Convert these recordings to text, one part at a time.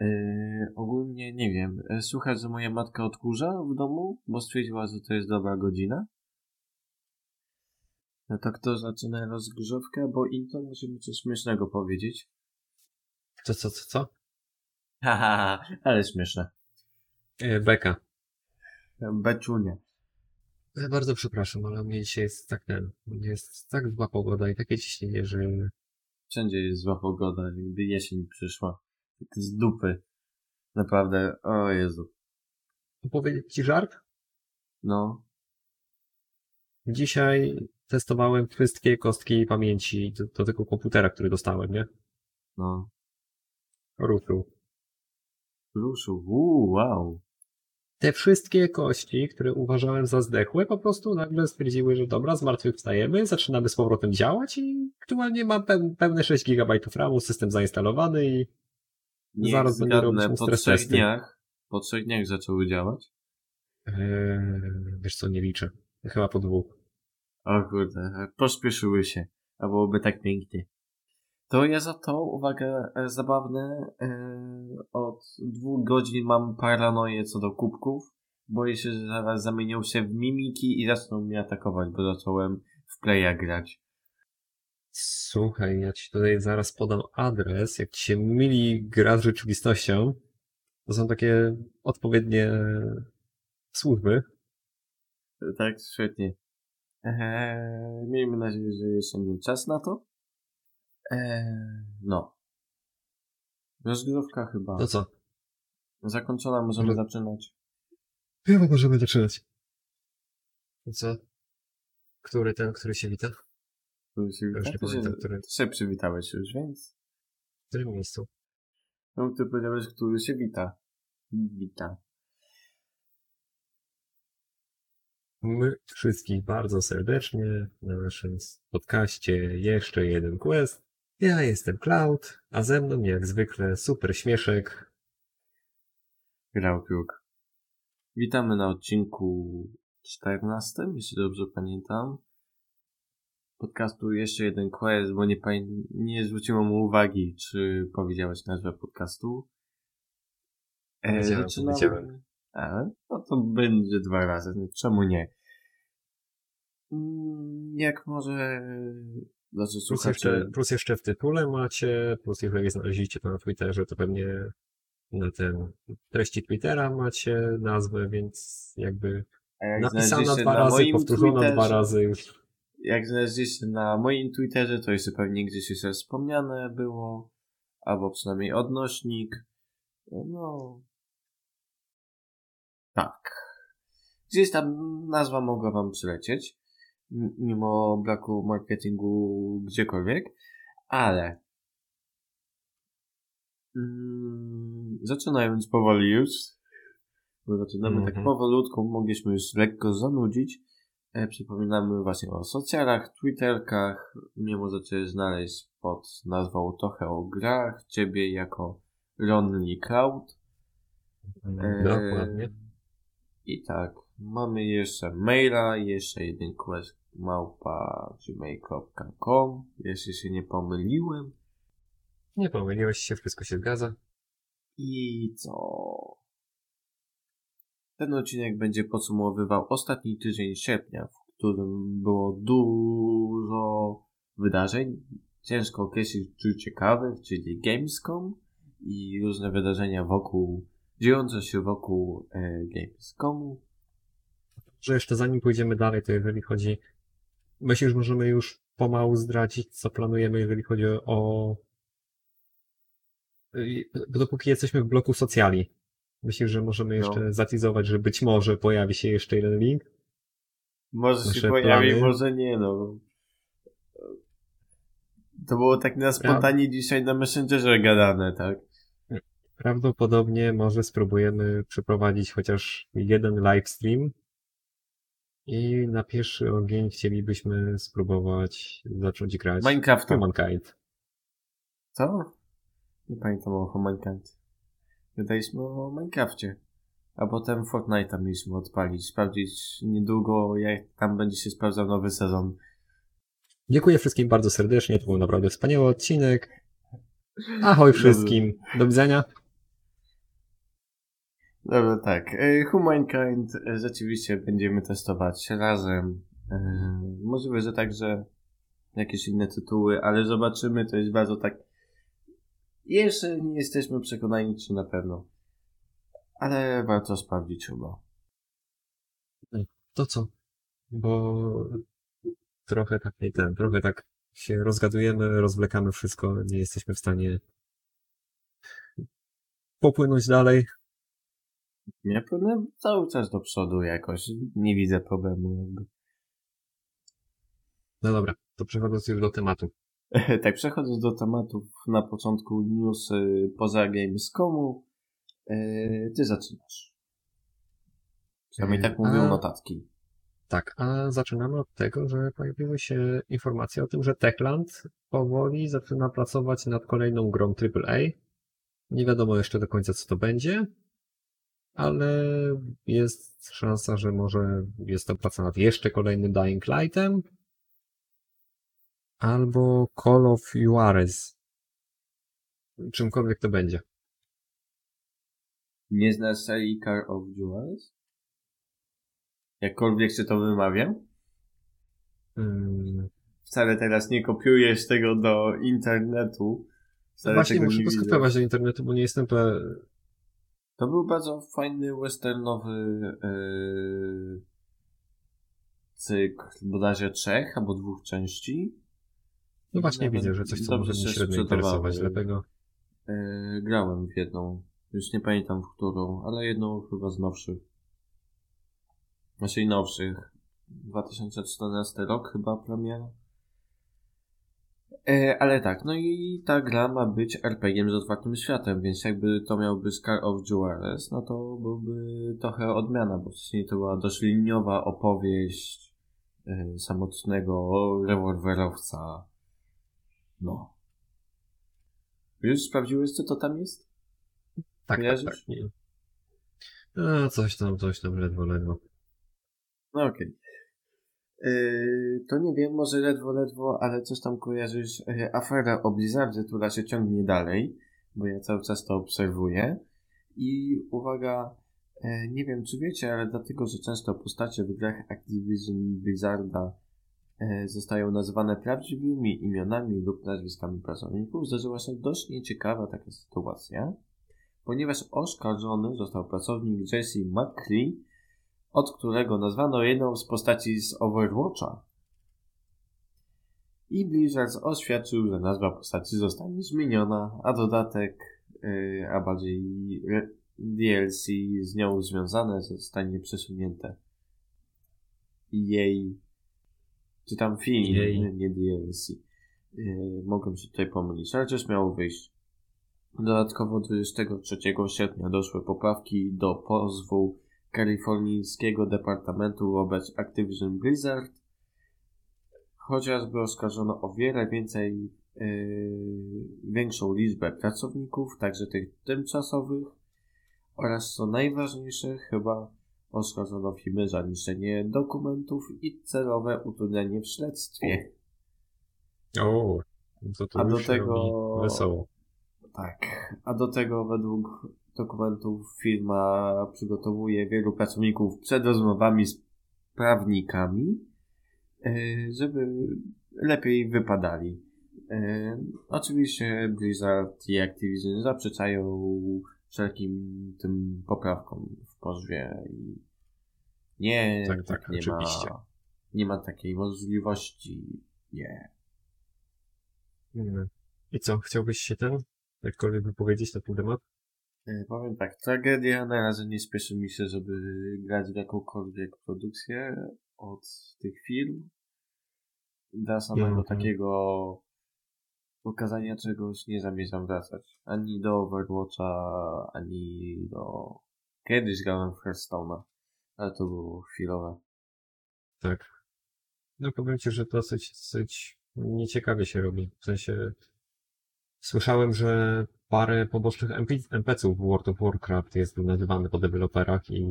Yy, ogólnie nie wiem. Yy, Słuchaj, że moja matka odkurza w domu, bo stwierdziła, że to jest dobra godzina. No to kto zaczyna rozgrzewkę, bo Inton musimy coś śmiesznego powiedzieć. Co, co, co, co? Haha, ale śmieszne. E, Beka. Beczunie. Ja bardzo przepraszam, ale u mnie dzisiaj jest tak ten, jest tak zła pogoda i takie ciśnienie, że Wszędzie jest zła pogoda, jakby jesień przyszła. Z dupy. Naprawdę, o Jezu. opowiedzieć ci żart? No, Dzisiaj testowałem wszystkie kostki pamięci do, do tego komputera, który dostałem, nie? no. Ruszył. Ruszył, uuu, wow. Te wszystkie kości, które uważałem za zdechłe, po prostu nagle stwierdziły, że dobra, zmartwychwstajemy, zaczynamy z powrotem działać i aktualnie mam peł, pełne 6 GB RAMu, system zainstalowany i Niech Zaraz będę robić po trzech dniach, po trzech dniach zaczęły działać. Eee, wiesz co, nie liczę. Chyba po dwóch. O kurde, pośpieszyły się, a byłoby tak pięknie. To ja za to, uwaga, e, zabawne, e, od dwóch godzin mam paranoję co do kubków. Boję się, że zaraz zamienią się w mimiki i zaczną mnie atakować, bo zacząłem w playa grać. Słuchaj, ja ci tutaj zaraz podam adres. Jak ci się myli gra z rzeczywistością, to są takie odpowiednie służby. Tak, świetnie. Eee, miejmy nadzieję, że jeszcze nie czas na to. Eee, no. Rozgrywka chyba. To co? Zakończona, możemy Roz- zaczynać. Chyba możemy zaczynać. Co? Który ten, który się wita? Który się już nie Ty się, pamiętam, który. się przywitałeś już, więc. W którym miejscu? No, ty powiedziałeś, który się wita. Wita. My wszystkich bardzo serdecznie na naszym podcaście Jeszcze jeden quest. Ja jestem Cloud, a ze mną jak zwykle super śmieszek. Grał kruk. Witamy na odcinku 14, jeśli dobrze pamiętam. Podcastu jeszcze jeden quest, bo nie, nie zwróciłem mu uwagi, czy powiedziałeś nazwę podcastu. E, powiedziałem. A, no to będzie dwa razy, no czemu nie? Mm, Jak może... Znaczy, Plus słuchacze... jeszcze, plus jeszcze w tytule macie, plus jeżeli znaleźliście to na Twitterze, to pewnie na ten treści Twittera macie nazwę, więc jakby napisana dwa na razy, powtórzona Twitterze- dwa razy już. Jak znaleźliście na moim Twitterze, to jeszcze pewnie gdzieś jeszcze wspomniane było, albo przynajmniej odnośnik. No. Tak. Gdzieś tam nazwa mogła wam przylecieć, mimo braku marketingu gdziekolwiek, ale mm, zaczynając powoli już, bo zaczynamy tak Mhm. powolutku, mogliśmy już lekko zanudzić. E, przypominamy właśnie o socjalach, twitterkach. Mnie możecie znaleźć pod nazwą trochę o grach. Ciebie jako Lonely Cloud. E, Dokładnie. I tak, mamy jeszcze maila, jeszcze jeden quest małpa gmail.com, jeśli się nie pomyliłem. Nie pomyliłeś się, wszystko się zgadza. I co? Ten odcinek będzie podsumowywał ostatni tydzień sierpnia, w którym było dużo wydarzeń. Ciężko określić czy ciekawych, czyli Gamescom i różne wydarzenia wokół, dziejące się wokół e, Gamescomu. Że jeszcze zanim pójdziemy dalej, to jeżeli chodzi. Myślę, że możemy już pomału zdradzić, co planujemy, jeżeli chodzi o. Y, Dopóki jesteśmy w bloku socjali. Myślę, że możemy jeszcze No. zatizować, że być może pojawi się jeszcze jeden link. Może się Nasze pojawi, plany. może nie, no. To było tak na spontanie dzisiaj na Messengerze gadane, tak? Prawdopodobnie może spróbujemy przeprowadzić chociaż jeden live stream. I na pierwszy ogień chcielibyśmy spróbować zacząć grać Minecrafta. Humankind. Co? Nie pamiętam o Humankind. Gadaliśmy o Minecrafcie. A potem Fortnite'a mieliśmy odpalić, sprawdzić niedługo, jak tam będzie się sprawdzał nowy sezon. Dziękuję wszystkim bardzo serdecznie, to był naprawdę wspaniały odcinek. Ahoj wszystkim, do widzenia. Dobra, tak. E, Humankind e, rzeczywiście będziemy testować razem. E, możliwe, że także jakieś inne tytuły, ale zobaczymy. To jest bardzo tak. Jeszcze nie jesteśmy przekonani, czy na pewno. Ale warto sprawdzić chyba. To co? Bo trochę tak nie ten, trochę tak się rozgadujemy, rozwlekamy wszystko, nie jesteśmy w stanie popłynąć dalej. Nie płynę cały czas do przodu jakoś. Nie widzę problemu jakby. No dobra, to przechodząc już do tematu. tak, przechodząc do tematów na początku newsy poza Gamescomu, yy, ty zaczynasz. Przynajmniej tak mówią A- notatki. Tak, a zaczynamy od tego, że pojawiły się informacje o tym, że Techland powoli zaczyna pracować nad kolejną grą AAA. Nie wiadomo jeszcze do końca, co to będzie, ale jest szansa, że może jest to praca nad jeszcze kolejnym Dying Lightem albo Call of Juarez. Czymkolwiek to będzie. Nie znasz serii Car of Juarez? Jakkolwiek się to wymawiam? Hmm. Wcale teraz nie kopiujesz tego do internetu. Wcale Właśnie tego muszę to skopiować do internetu, bo nie jestem pe... To był bardzo fajny westernowy yy, cykl bodajże trzech albo dwóch części. No właśnie Nawet widzę, że coś, co może mnie się średnio interesować, dlatego... Yy, grałem w jedną, już nie pamiętam w którą, ale jedną chyba z nowszych. Znaczy nowszych. 2014 rok chyba premiera. E, ale tak, no i ta gra ma być RPG-iem z otwartym światem, więc jakby to miał być Car of Juarez, no to byłby trochę odmiana, bo wcześniej to była dość liniowa opowieść e, samotnego rewolwerowca. No. Już sprawdziłeś, co to tam jest? Tak, tak, Kojarzysz? tak. Nie. A, coś tam, coś tam, ledwo, ledwo. No okej. Yy, to nie wiem, może ledwo, ledwo, ale coś tam kojarzysz. Yy, afera o Blizzardzie, która się ciągnie dalej, bo ja cały czas to obserwuję. I uwaga, yy, nie wiem czy wiecie, ale dlatego, że często postacie w grach Activision Blizzarda zostają nazywane prawdziwymi imionami lub nazwiskami pracowników, zdarzyła się dość nieciekawa taka sytuacja, ponieważ oskarżony został pracownik Jesse McCree, od którego nazwano jedną z postaci z Overwatcha. I Blizzard oświadczył, że nazwa postaci zostanie zmieniona, a dodatek, yy, a bardziej DLC z nią związane zostanie przesunięte. Jej, czy tam film, nie- nie DLC. Yy, mogłem się tutaj pomylić, ale coś miało wyjść. Dodatkowo 23 sierpnia doszły poprawki do pozwu kalifornijskiego departamentu wobec Activision Blizzard, chociażby oskarżono o wiele więcej, yy, większą liczbę pracowników, także tych tymczasowych, oraz co najważniejsze, chyba oskarżono firmy za niszczenie dokumentów i celowe utrudnianie w śledztwie. O, to to A do tego- wesoło. Tak, a do tego według dokumentów firma przygotowuje wielu pracowników przed rozmowami z prawnikami, e, żeby lepiej wypadali. E, Oczywiście Blizzard i Activision zaprzeczają wszelkim tym poprawkom w pozwie i nie, Tak, tak, nie oczywiście. ma, nie ma takiej możliwości, nie. Mm. I co, chciałbyś się ten, jakkolwiek wypowiedzieć na ten temat? E, Powiem tak, tragedia na razie nie spieszy mi się, żeby grać w jakąkolwiek produkcję od tych firm. Dla samego Mhm. takiego pokazania czegoś nie zamierzam wracać. Ani do Overwatcha, ani do... Kiedyś grałem w Hearthstone'a, ale to było chwilowe. Tak. No powiem ci, że dosyć, dosyć nieciekawie się robi. W sensie słyszałem, że parę pobocznych NPC-ów w World of Warcraft jest nazywane po deweloperach i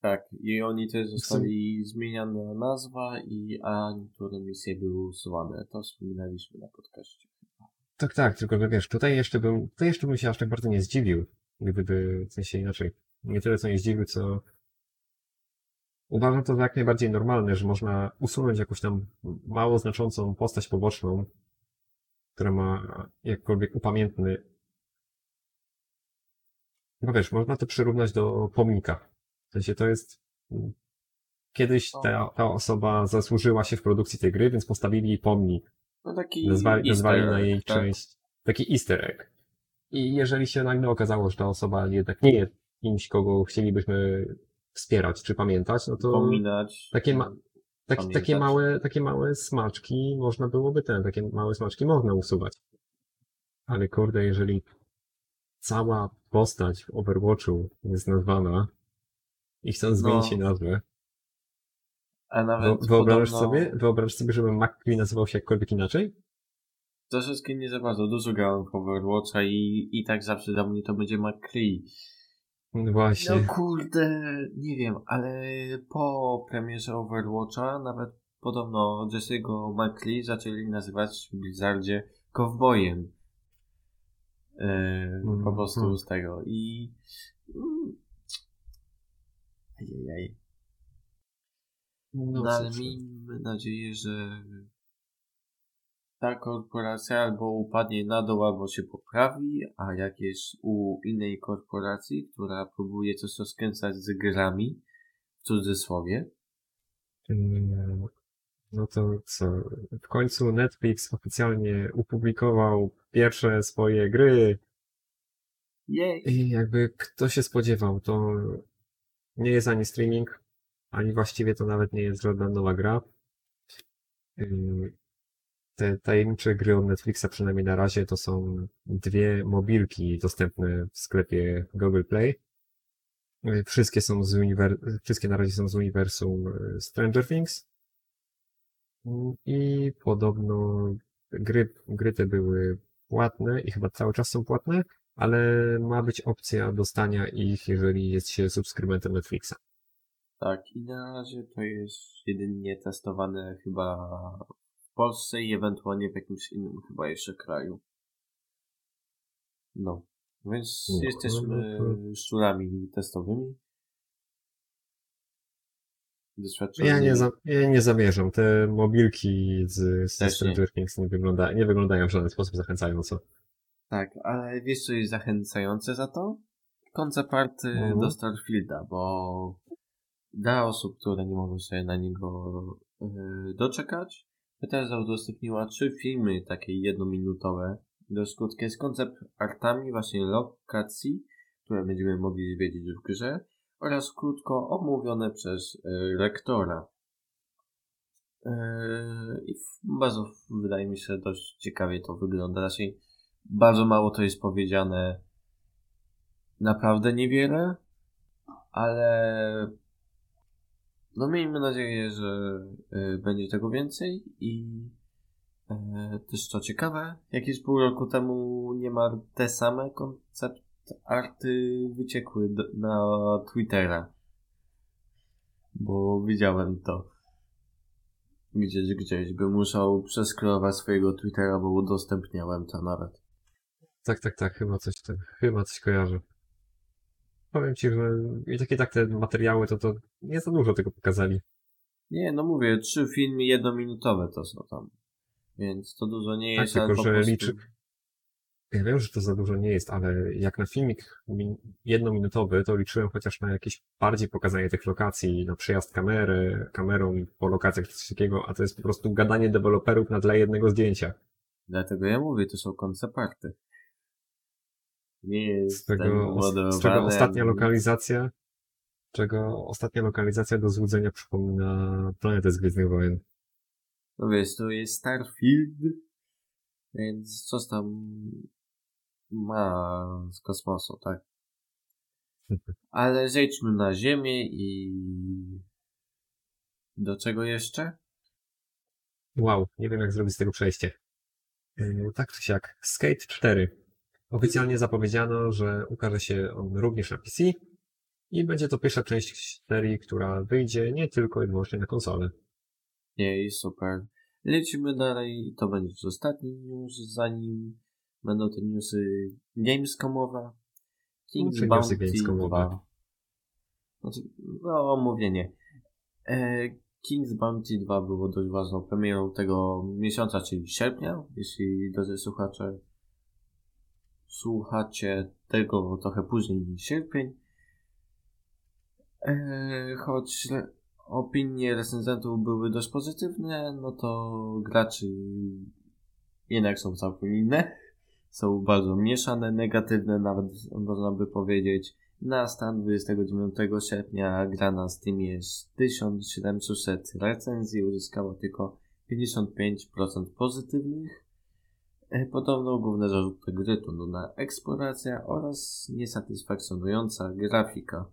Tak, i oni też zostali zmieniana nazwa, i a niektóre misje były usuwane. To wspominaliśmy na podcaście. tak, tak, tylko że wiesz, tutaj jeszcze bym, tutaj jeszcze bym się aż tak bardzo nie zdziwił, gdyby, w sensie inaczej, nie tyle co nie zdziwił, co uważam to za jak najbardziej normalne, że można usunąć jakąś tam mało znaczącą postać poboczną, która ma jakkolwiek upamiętny. No wiesz, można to przyrównać do pomnika. W sensie to jest kiedyś ta, ta osoba zasłużyła się w produkcji tej gry, więc postawili jej pomnik. No taki Nazwali, nazwali na jej tak? część taki easter egg. I jeżeli się nagle okazało, że ta osoba jednak nie jest kimś, kogo chcielibyśmy wspierać czy pamiętać, no to Pominać. takie, ma, tak, takie, małe, takie małe smaczki można byłoby ten, takie małe smaczki można usuwać. Ale kurde, jeżeli cała postać w Overwatchu jest nazwana i chcą zmienić No. jej nazwę, A nawet Wyobrażasz podobno sobie, wyobrażasz sobie, żeby McCree nazywał się jakkolwiek inaczej? Troszeczkę nie za bardzo. Dużo grałem w Overwatcha i, i tak zawsze dla mnie to będzie McCree. No Właśnie. No kurde, nie wiem, ale po premierze Overwatcha nawet podobno Jesse'ego McCree zaczęli nazywać w Blizzardzie kowbojem. Yy, po Mhm. prostu z tego. I... Mm, Ajajaj. No, No ale miejmy nadzieję, że ta korporacja albo upadnie na dół, albo się poprawi, a jak jest u innej korporacji, która próbuje coś rozkręcać z grami, w cudzysłowie, Mm, No to co? W końcu Netflix oficjalnie upublikował pierwsze swoje gry jej, i jakby kto się spodziewał, to nie jest ani streaming, ani właściwie to nawet nie jest żadna nowa gra. Te tajemnicze gry od Netflixa przynajmniej na razie to są dwie mobilki dostępne w sklepie Google Play. Wszystkie są z uniwer- wszystkie na razie są z uniwersum y, Stranger Things. I podobno gry, gry te były płatne i chyba cały czas są płatne, ale ma być opcja dostania ich, jeżeli jest się subskrybentem Netflixa. tak, i na razie to jest jedynie testowane chyba Polsce i ewentualnie w jakimś innym chyba jeszcze kraju. No, więc No, jesteśmy no szczurami testowymi. Ja nie, za, ja nie zamierzam. Te mobilki z, z Też nie. Wygląda, nie wyglądają w żaden sposób zachęcająco. Tak, ale wiesz co jest zachęcające za to? Koncept Mhm. do Starfielda, bo dla osób, które nie mogą sobie na niego yy, doczekać, Bethesda udostępniła trzy filmy takie jednominutowe, dość krótkie, z koncept artami właśnie lokacji, które będziemy mogli zwiedzić w grze oraz krótko omówione przez yy, rektora. Yy, I bardzo, wydaje mi się, dość ciekawie to wygląda. Raczej bardzo mało to jest powiedziane. Naprawdę niewiele, ale no miejmy nadzieję, że y, będzie tego więcej i y, też co ciekawe, jakieś pół roku temu niemal te same koncept arty wyciekły d- na Twittera. Bo widziałem to. Gdzieś, gdzieś bym musiał przeskrować swojego Twittera, bo udostępniałem to nawet. Tak, tak, tak, chyba coś, chyba coś kojarzę. Powiem ci, że i takie tak te materiały, to to nie za dużo tego pokazali. Nie, no mówię, trzy filmy jednominutowe to są tam. Więc to dużo nie Tak, jest, tylko że prostu... liczy- Ja wiem, że to za dużo nie jest, ale jak na filmik min- jednominutowy, to liczyłem chociaż na jakieś bardziej pokazanie tych lokacji, na przejazd kamery, kamerą po lokacjach czy coś takiego, a to jest po prostu gadanie deweloperów na tle jednego zdjęcia. Dlatego ja mówię, to są koncepty. Nie jest Z os- z czego ostatnia lokalizacja, czego ostatnia lokalizacja do złudzenia przypomina planetę z Gwiezdnych Wojen. No wiesz, to jest Starfield, więc coś tam ma z kosmosu, tak? Ale zejdźmy na Ziemię i... Do czego jeszcze? Wow, nie wiem jak zrobić z tego przejście. Yy, Tak czy siak, Skate 4. Oficjalnie zapowiedziano, że ukaże się on również na PC i będzie to pierwsza część serii, która wyjdzie nie tylko i wyłącznie na konsolę. Jej, super. Lecimy dalej. To będzie już ostatni news, zanim będą te newsy Gamescomowe. King's newsy Bounty Gamescomowe? 2. Znaczy, no, omówienie. E, King's Bounty 2 było dość ważną premierą tego miesiąca, czyli sierpnia, jeśli drodzy słuchacze słuchacie tego trochę później niż sierpień. E, choć opinie recenzentów były dość pozytywne, no to graczy jednak są całkiem inne. Są bardzo mieszane, negatywne nawet można by powiedzieć. Na stan 29 sierpnia gra na Steam jest 1700 recenzji, uzyskała tylko 55% pozytywnych. Podobno główne zarzuty gry to nudna eksploracja oraz niesatysfakcjonująca grafika.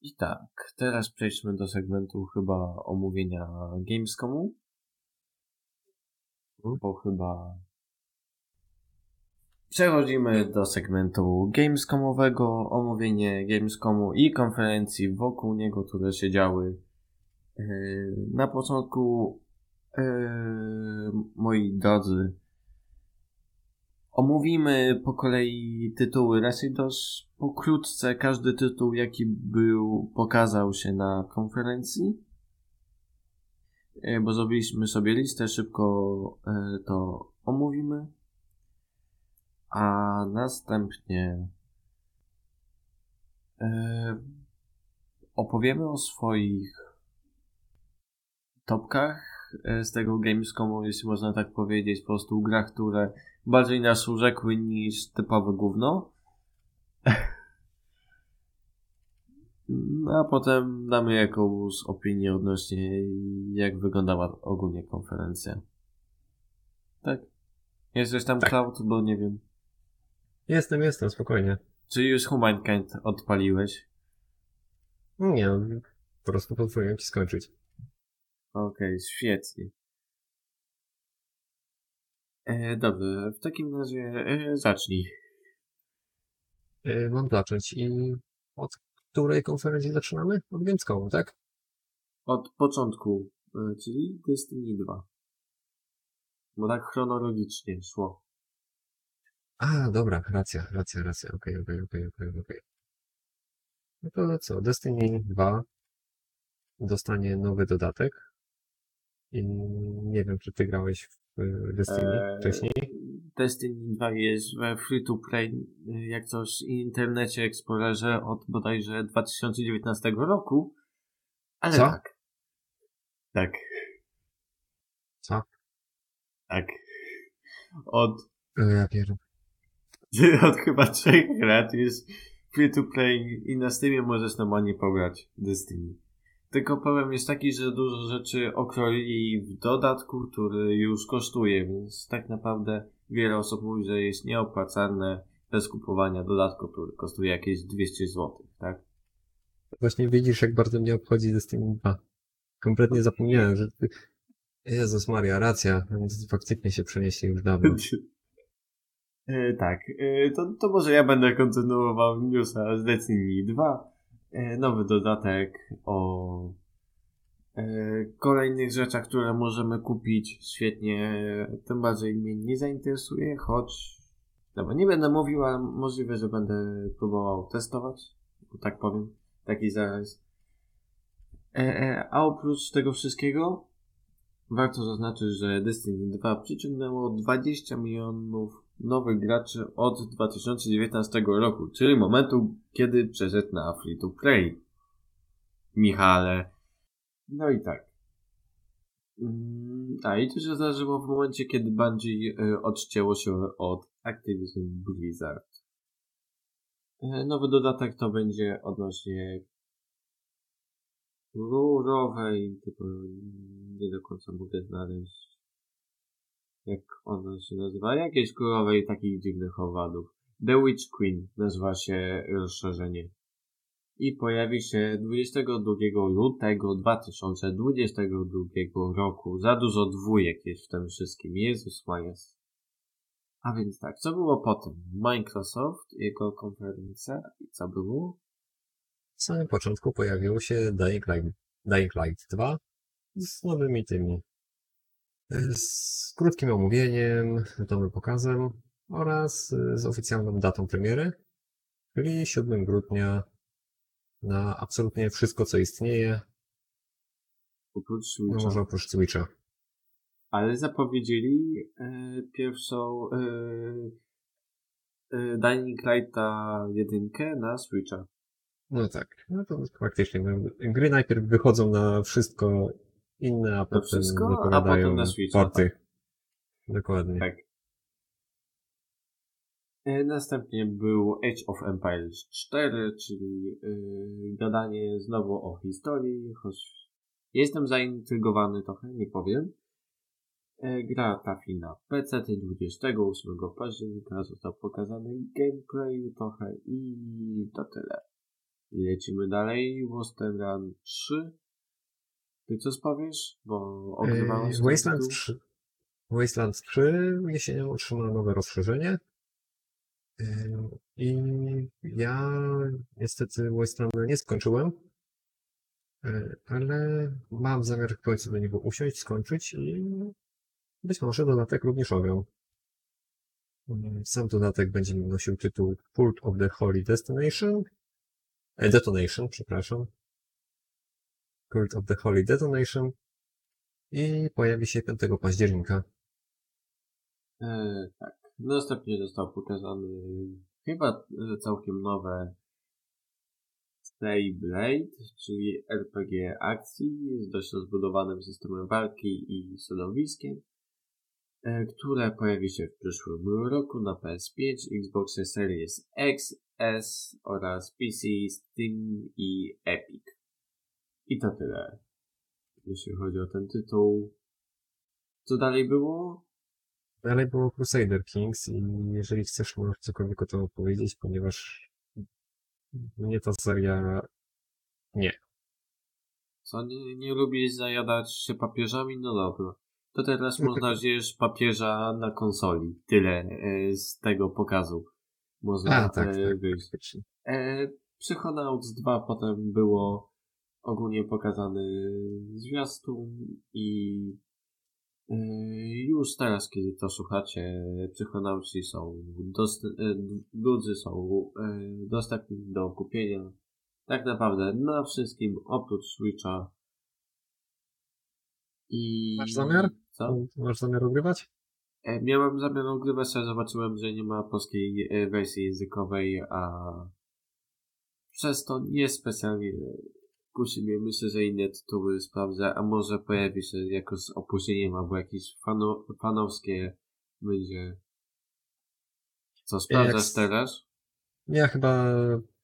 I tak, teraz przejdźmy do segmentu chyba omówienia Gamescomu. Bo chyba Przechodzimy do segmentu Gamescomowego, omówienie Gamescomu i konferencji wokół niego, które się działy. E, na początku, moi drodzy, omówimy po kolei tytuły, raczej dość pokrótce każdy tytuł, jaki był, pokazał się na konferencji. E, bo zrobiliśmy sobie listę, szybko to omówimy. A następnie opowiemy o swoich topkach z tego Gamescomu, jeśli można tak powiedzieć, po prostu grach, które bardziej nas urzekły niż typowe gówno. No, a potem damy jakąś opinię odnośnie jak wyglądała ogólnie konferencja. Tak? Jest coś tam tak. cloud, bo nie wiem. Jestem, jestem, spokojnie. Czy już Humankind odpaliłeś? Nie, po prostu pozwoliłem ci skończyć. Okej, okay, świetnie. E, dobrze, w takim razie e, zacznij. E, mam zacząć i od której konferencji zaczynamy? Od Gamescomu, tak? Od początku, e, czyli Destiny 2. Bo tak chronologicznie szło. A, dobra, racja, racja, racja. Okej, okej, okej, okej, okej. No to co? Destiny 2 dostanie nowy dodatek. I nie wiem, czy ty grałeś w Destiny eee, wcześniej? Destiny 2 jest we free to play, jak coś w internecie Explorerze od bodajże 2019 roku. Ale Co? tak. Tak. Co? Tak. Od. Ja pierdolę. od chyba trzech lat jest free to play i na Steamie możesz normalnie pobrać Destiny. Tylko problem jest taki, że dużo rzeczy okroili w dodatku, który już kosztuje, więc tak naprawdę wiele osób mówi, że jest nieopłacalne bez kupowania dodatku, który kosztuje jakieś 200 zł, tak? Właśnie widzisz, jak bardzo mnie obchodzi Destiny 2. Kompletnie zapomniałem, że... Jezus Maria, racja, więc faktycznie się przenieśli już dawno. E, tak, e, to, to może ja będę kontynuował newsa z Destiny 2. E, nowy dodatek o kolejnych rzeczach, które możemy kupić. Świetnie, tym bardziej mnie nie zainteresuje, choć dobra, nie będę mówił, ale możliwe, że będę próbował testować, tak powiem, taki zaraz. A oprócz tego wszystkiego, warto zaznaczyć, że Destiny 2 przyciągnęło 20 milionów nowych graczy od 2019 roku, czyli momentu, kiedy przeszedł na Free to Play. Michale. No i tak. Mm, a i to się zdarzyło w momencie, kiedy Bungie y, odcięło się od Activision Blizzard. E, nowy dodatek to będzie odnośnie rurowej, tylko nie do końca mogę znaleźć jak ona się nazywa, jakiejś królowej takich dziwnych owadów. The Witch Queen nazywa się rozszerzenie. I pojawi się 22 lutego 2022 roku. Za dużo dwójek jest w tym wszystkim. Jezus Majas. A więc tak, co było potem? Microsoft, jego konferencja i co było? W samym początku pojawiło się Dying Light, Dying Light 2 z nowymi tymi z krótkim omówieniem, nowym pokazem oraz z oficjalną datą premiery, czyli 7 grudnia na absolutnie wszystko, co istnieje, Oprócz no Switcha. może oprócz Switcha. Ale zapowiedzieli e, pierwszą e, e, Dying Lighta jedynkę na Switcha. No tak, no to faktycznie. no, Gry najpierw wychodzą na wszystko inne, a potem wszystko, a potem na Switcha, porty. Dokładnie. Tak. E, Następnie był Age of Empires 4, czyli yy, gadanie znowu o historii, choć jestem zaintrygowany trochę, nie powiem. E, gra trafi na PC 28 października, został pokazany gameplay trochę i to tyle. Lecimy dalej, Western 3. Ty co powiesz? Bo ogrywałeś ten Wasteland tytuł? 3. Wasteland 3 jesienią otrzyma nowe rozszerzenie. Eee, I ja niestety Wastelanda nie skończyłem, Eee, ale mam zamiar w końcu do niego usiąść, skończyć i być może dodatek również ograł. Eee, Sam dodatek będzie nosił tytuł Cult of the Holy Destination. E, Detonation, przepraszam. Cult of the Holy Detonation. I pojawi się 5 października. E, tak. Następnie został pokazany chyba e, całkiem nowe Stay Blade, czyli RPG akcji z dość rozbudowanym systemem walki i środowiskiem, e, które pojawi się w przyszłym roku na PS5, Xbox Series X, S oraz PC, Steam i Epic. I to tyle, jeśli chodzi o ten tytuł. Co dalej było? Dalej było Crusader Kings i jeżeli chcesz, możesz cokolwiek o tym opowiedzieć, ponieważ mnie ta seria nie. Co, nie, nie lubisz zajadać się papieżami? No dobra. To teraz można zjeść papieża na konsoli. Tyle e, z tego pokazu. Można A, tak, e, tak, wyjść. faktycznie. E, Psychonauts 2 potem było ogólnie pokazany zwiastun i e, już teraz, kiedy to słuchacie, Psychonautsi są dost- e, dudzy są e, dostępni do kupienia tak naprawdę na wszystkim oprócz Switcha. I... Masz zamiar? Co? Masz zamiar ogrywać? Miałem zamiar ogrywać, ale zobaczyłem, że nie ma polskiej wersji językowej, a przez to niespecjalnie kusi mnie. Myślę, że inne tytuły sprawdzę, a może pojawi się jakoś z opóźnieniem albo jakieś fano, fanowskie będzie. Co sprawdzasz teraz? Ja chyba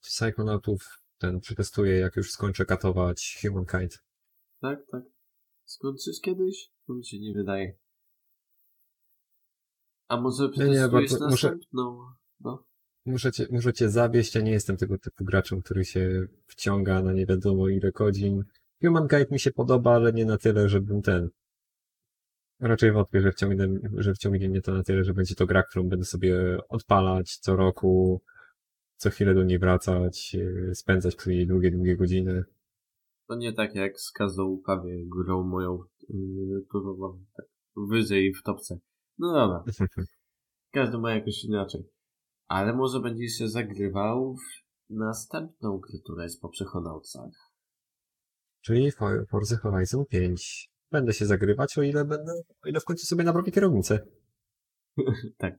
Psychonautów ten przetestuję, jak już skończę katować Humankind. Tak, tak. Skończysz kiedyś? To mi się nie wydaje. A może nie, przetestujesz bardzo- muszę- następną? No. Muszę cię, muszę cię zawieść, ja nie jestem tego typu graczem, który się wciąga na nie wiadomo ile godzin. Humankind mi się podoba, ale nie na tyle, żebym ten... Raczej wątpię, że wciągnie, że wciągnie mnie to na tyle, że będzie to gra, którą będę sobie odpalać co roku, co chwilę do niej wracać, yy, spędzać przy niej długie, długie godziny. To nie tak jak z każdą prawie grą moją yy, turową, tak wyżej w topce. No dobra, każdy ma jakoś inaczej. Ale może będziesz się zagrywał w następną grę, która jest po Psychonautsach. Czyli For- Forza Horizon 5. Będę się zagrywać, o ile będę, o ile w końcu sobie naprawię kierownicę. tak.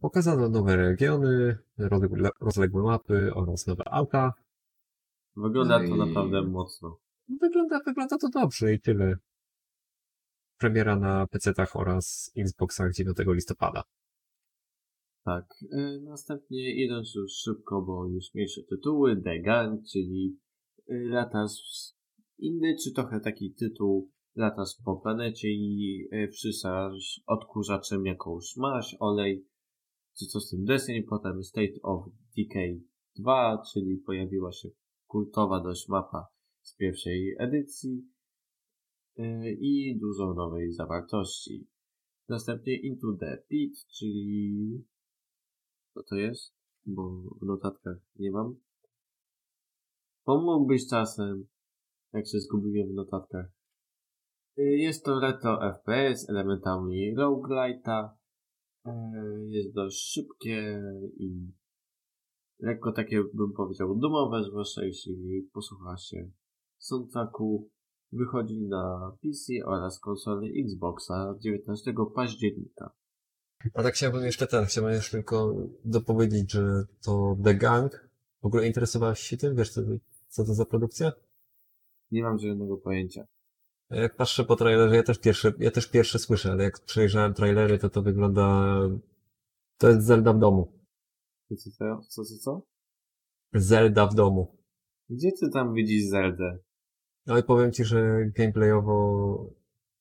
Pokazano nowe regiony, rozległe, rozległe mapy oraz nowe auta. Wygląda No to i- naprawdę mocno. Wygląda, wygląda to dobrze i tyle. Premiera na PC-tach oraz Xboxach 9 listopada. Tak. E, następnie idąc już szybko, bo już mniejsze tytuły, The Gun, czyli latasz w- inny, czy trochę taki tytuł, latasz po planecie i wrzucasz odkurzaczem jakąś maść, olej, czy co z tym Destiny, potem State of Decay 2, czyli pojawiła się kultowa dość mapa z pierwszej edycji e, i dużo nowej zawartości. Następnie Into the Pit, czyli co to jest? Bo w notatkach nie mam. Pomógłbyś czasem, jak się zgubiłem w notatkach. Y, Jest to retro FPS elementami roguelite'a. Y, Jest dość szybkie i lekko takie, bym powiedział, dumowe, zwłaszcza jeśli posłucha się soundtracku. Wychodzi na PC oraz konsole Xboxa 19 października. A tak chciałbym jeszcze ten, chciałbym jeszcze tylko dopowiedzieć, że to The Gang. W ogóle interesowałeś się tym? Wiesz, co, co to za produkcja? Nie mam żadnego pojęcia. Jak patrzę po trailerze, ja też pierwszy, ja też pierwszy słyszę, ale jak przejrzałem trailery, to to wygląda... To jest Zelda w domu. Co, co, co, co, co, co? Zelda w domu. Gdzie ty tam widzisz Zeldę? No i powiem ci, że gameplayowo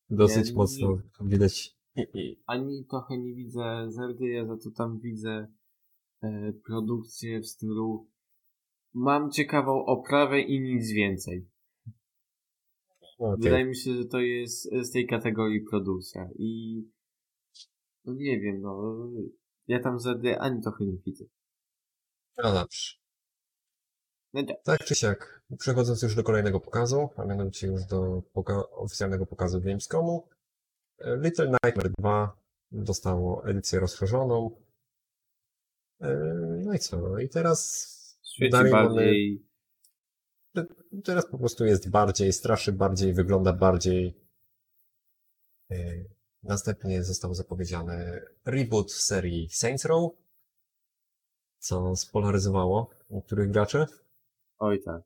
dosyć Nie, mocno nie. widać. Ani trochę nie widzę Zeldy, ja za to tam widzę e, produkcję w stylu mam ciekawą oprawę i nic więcej. Okej. Wydaje mi się, że to jest z tej kategorii produkcja i no nie wiem, no ja tam Zeldy ani trochę nie widzę. No dobrze. No tak. Tak czy siak, przechodząc już do kolejnego pokazu, a mianowicie już do poka- oficjalnego pokazu Gamescomu, Little Nightmare 2 dostało edycję rozszerzoną. E, No i co? No I teraz Świeci dalej mamy- bardziej Teraz po prostu jest bardziej, straszy bardziej, wygląda bardziej. E, Następnie został zapowiedziany reboot serii Saints Row, co spolaryzowało niektórych graczy. Oj tak.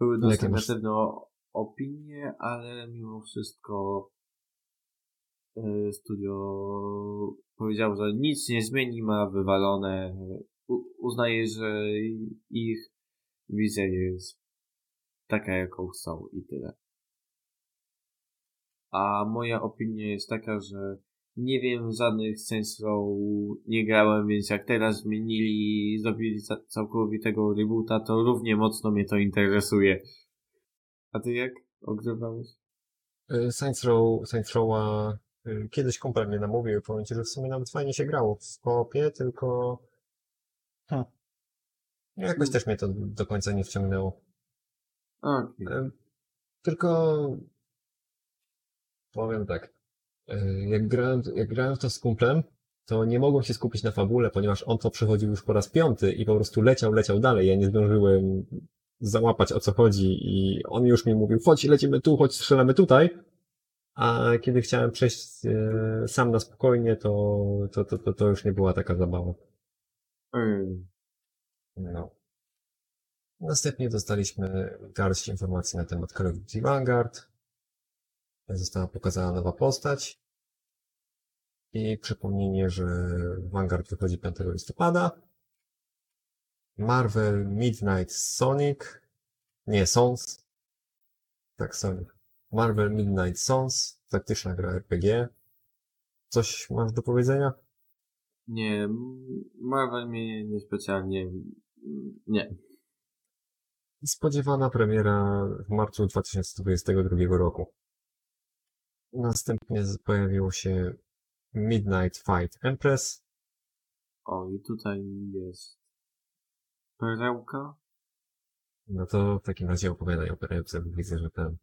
Były masz- negatywne opinie, ale mimo wszystko y, studio powiedział, że nic nie zmieni, ma wywalone. Uznaje, że ich wizja jest taka, jaką chcą i tyle. A moja opinia jest taka, że nie wiem żadnych Row nie grałem, więc jak teraz zmienili, zrobili ca- całkowitego reboota, to równie mocno mnie to interesuje. A ty jak ogrywałeś? Y, Saints Row, Saints Row'a y, kiedyś kumpel mnie namówił i powiem ci, że w sumie nawet fajnie się grało w koopie, tylko Hmm. jakoś też mnie to do końca nie wciągnęło. Okej. Y, Tylko powiem tak, jak grałem, jak grałem w to z kumplem, to nie mogłem się skupić na fabule, ponieważ on to przechodził już po raz piąty i po prostu leciał, leciał dalej. Ja nie zdążyłem załapać o co chodzi i on już mi mówił, chodź, lecimy tu, chodź, strzelamy tutaj. A kiedy chciałem przejść e, sam na spokojnie, to, to, to, to, to już nie była taka zabawa. Ym. No. Następnie dostaliśmy garść informacji na temat Call of Duty Vanguard. Została pokazana nowa postać. I przypomnienie, że Vanguard wychodzi 5 listopada. Marvel Midnight Sonic. Nie, Sons. Tak, Sonic. Marvel Midnight Sons. Taktyczna gra RPG. Coś masz do powiedzenia? Nie, Marvel mnie niespecjalnie... Nie. Spodziewana premiera w marcu 2022 roku. Następnie pojawiło się Midnight Fight Empress. O, i tutaj jest perełka. No to w takim razie opowiadaj o perełce, bo widzę, że ten...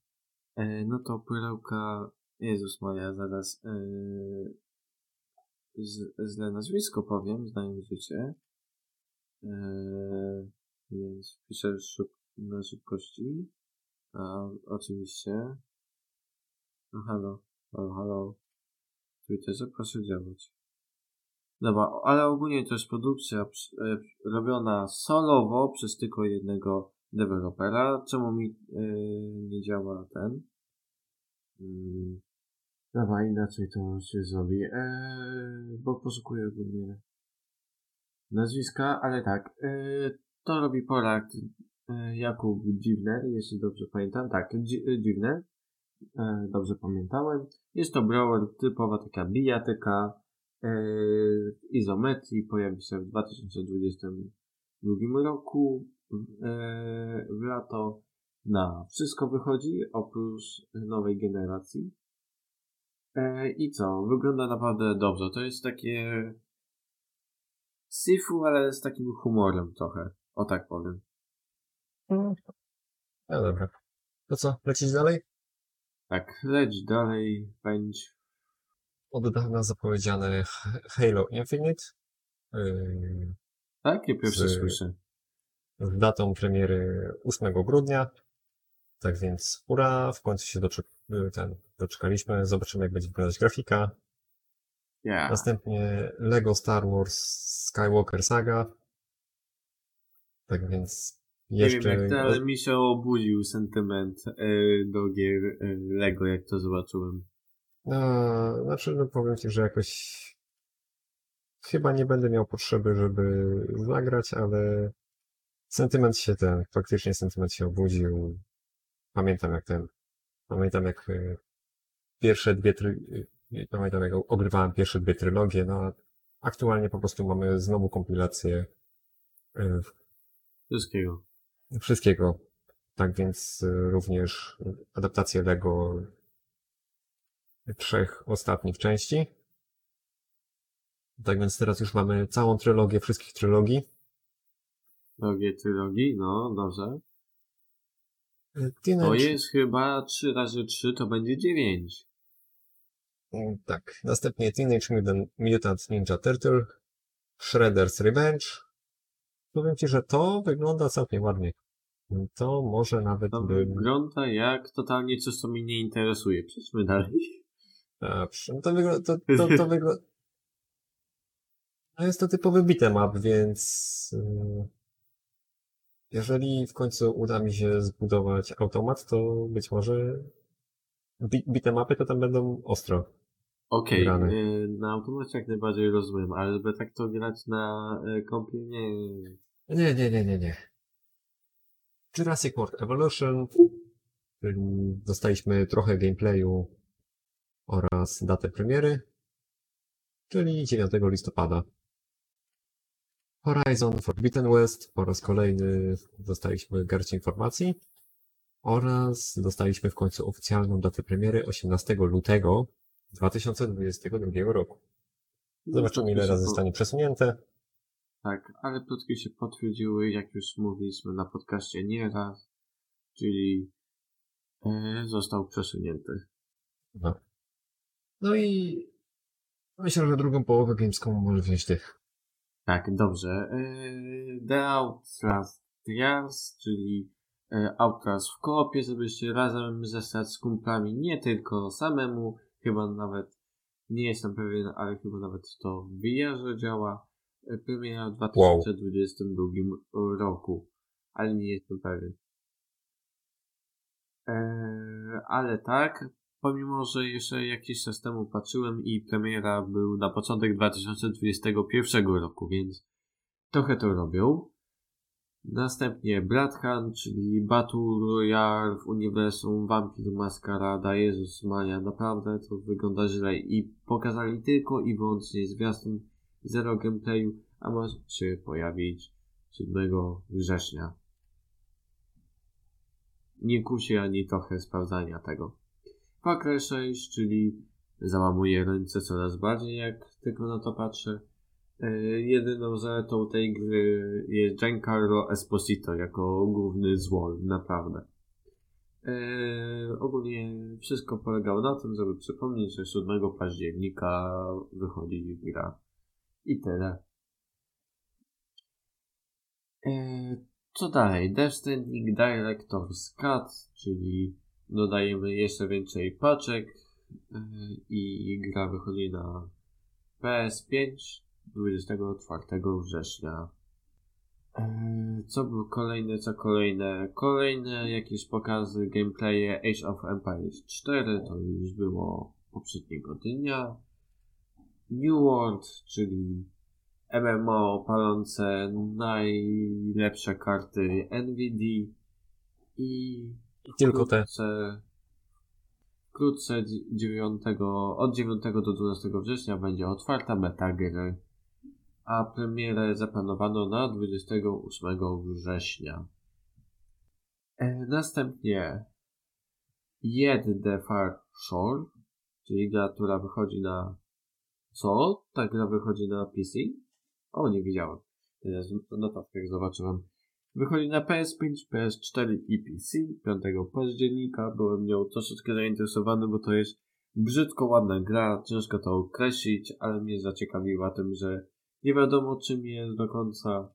E, no to perełka... Jezus Maria, zaraz... Z, źle nazwisko powiem, znając życie. E, więc piszę szyb, na szybkości. A, oczywiście. No halo, halo, halo. Twitterze proszę działać. Dobra, ale ogólnie to jest produkcja e, robiona solowo przez tylko jednego dewelopera. Czemu mi e, nie działa ten? Mm. Dobra, inaczej to się zrobi. Eee, bo poszukuję ogólnie nazwiska, ale tak. E, to robi Polak Jakub Dziwner, jeśli dobrze pamiętam. Tak, Dzi- Dziwner. Dobrze pamiętałem. Jest to brawler typowa taka bijatyka izometrii. Pojawi się w 2022 roku w, e, w lato. Na wszystko wychodzi, oprócz nowej generacji. E, I co? Wygląda naprawdę dobrze. To jest takie Sifu, ale z takim humorem trochę. O tak powiem. No dobra. To co, lecieć dalej? Tak, leć dalej, pędź. Od dawna zapowiedziany H- Halo Infinite. Yy, Tak? Ja pierwsze Z- słyszę. z datą premiery 8 grudnia. Tak więc ura, w końcu się doczek yy, ten, doczekaliśmy. Zobaczymy, jak będzie wyglądać grafika. Ja. Następnie Lego Star Wars Skywalker Saga. Tak więc Nie jeszcze... wiem jak to, ale mi się obudził sentyment e, do gier e, Lego, jak to zobaczyłem. No, znaczy, no powiem ci, że jakoś chyba nie będę miał potrzeby, żeby zagrać, ale sentyment się ten, faktycznie sentyment się obudził. Pamiętam jak ten, pamiętam jak e, pierwsze dwie, try, e, pamiętam jak ogrywałem pierwsze dwie trylogie, no a aktualnie po prostu mamy znowu kompilację e, Wszystkiego. wszystkiego. Tak więc e, również adaptację Lego trzech ostatnich części. Tak więc teraz już mamy całą trylogię wszystkich trylogii. Drogie trylogii, no dobrze. Teenage... To jest chyba 3 razy 3 to będzie 9. Mm, Tak. Następnie Teenage Mutant, Mutant Ninja Turtle, Shredder's Revenge. Powiem ci, że to wygląda całkiem ładnie. To może nawet To wygląda jak totalnie coś, co mnie nie interesuje. Przejdźmy dalej. No to wygląda... To, to, to wygląda... No jest to typowy beat'em up, więc... yy, Jeżeli w końcu uda mi się zbudować automat, to być może beat'em upy to tam będą ostro. Okej, Gramy. y, na automacie jak najbardziej rozumiem, ale żeby tak to grać na y, kompie, nie. Nie, nie, nie, nie, nie. Jurassic World Evolution, czyli dostaliśmy trochę gameplayu oraz datę premiery, czyli 9 listopada. Horizon Forbidden West po raz kolejny dostaliśmy garść informacji oraz dostaliśmy w końcu oficjalną datę premiery 18 lutego 2022 roku. Zobaczymy ile razy zostanie przesunięte. Tak, ale plotki się potwierdziły, jak już mówiliśmy na podcaście nieraz, czyli e, został przesunięty. No. No i myślę, że drugą połowę Gamescomu może wziąć ty. Tak, dobrze. E, The Outlast Trials, czyli e, Outlast w koopie, żebyście razem zestać z kumplami, nie tylko samemu, chyba nawet, nie jestem pewien, ale chyba nawet to w VR działa. E, Premiera w 2022 roku, ale nie jestem pewien. Eee, ale tak, pomimo, że jeszcze jakiś czas temu patrzyłem i premiera był na początek 2021 roku, więc trochę to robią. Następnie Hunt, czyli Battle Royale w uniwersum Vampire Maskarada, Jezus Maria, naprawdę to wygląda źle i pokazali tylko i wyłącznie zwiastun zero gameplayu, a ma się pojawić 7 września. Nie kusi ani trochę sprawdzania tego. Cry 6, czyli załamuje ręce coraz bardziej, jak tylko na to patrzę. E, jedyną zaletą tej gry jest Giancarlo Esposito jako główny zło, naprawdę. E, ogólnie wszystko polegało na tym, żeby przypomnieć, że 7 października wychodzi gra. I tyle. E, co dalej? Death Stranding Director's Cut, czyli dodajemy jeszcze więcej paczek e, i gra wychodzi na PS5 24 września. E, Co było kolejne, co kolejne? Kolejne jakieś pokazy gameplaye Age of Empires 4, to już było poprzedniego dnia. New World, czyli MMO palące najlepsze karty NVIDIA i Tylko te. wkrótce, wkrótce 9, od 9 do 12 września będzie otwarta beta gry, a premierę zaplanowano na 28 września. E, następnie Yet the Far Shore, czyli gra, która wychodzi na co? Ta gra wychodzi na PC? O, nie widziałem. Teraz w notatkach zobaczyłem. Wychodzi na PS5, PS4 i PC 5 października. Byłem nią troszeczkę zainteresowany, bo to jest brzydko ładna gra, ciężko to określić, ale mnie zaciekawiła tym, że Nie wiadomo czym jest do końca.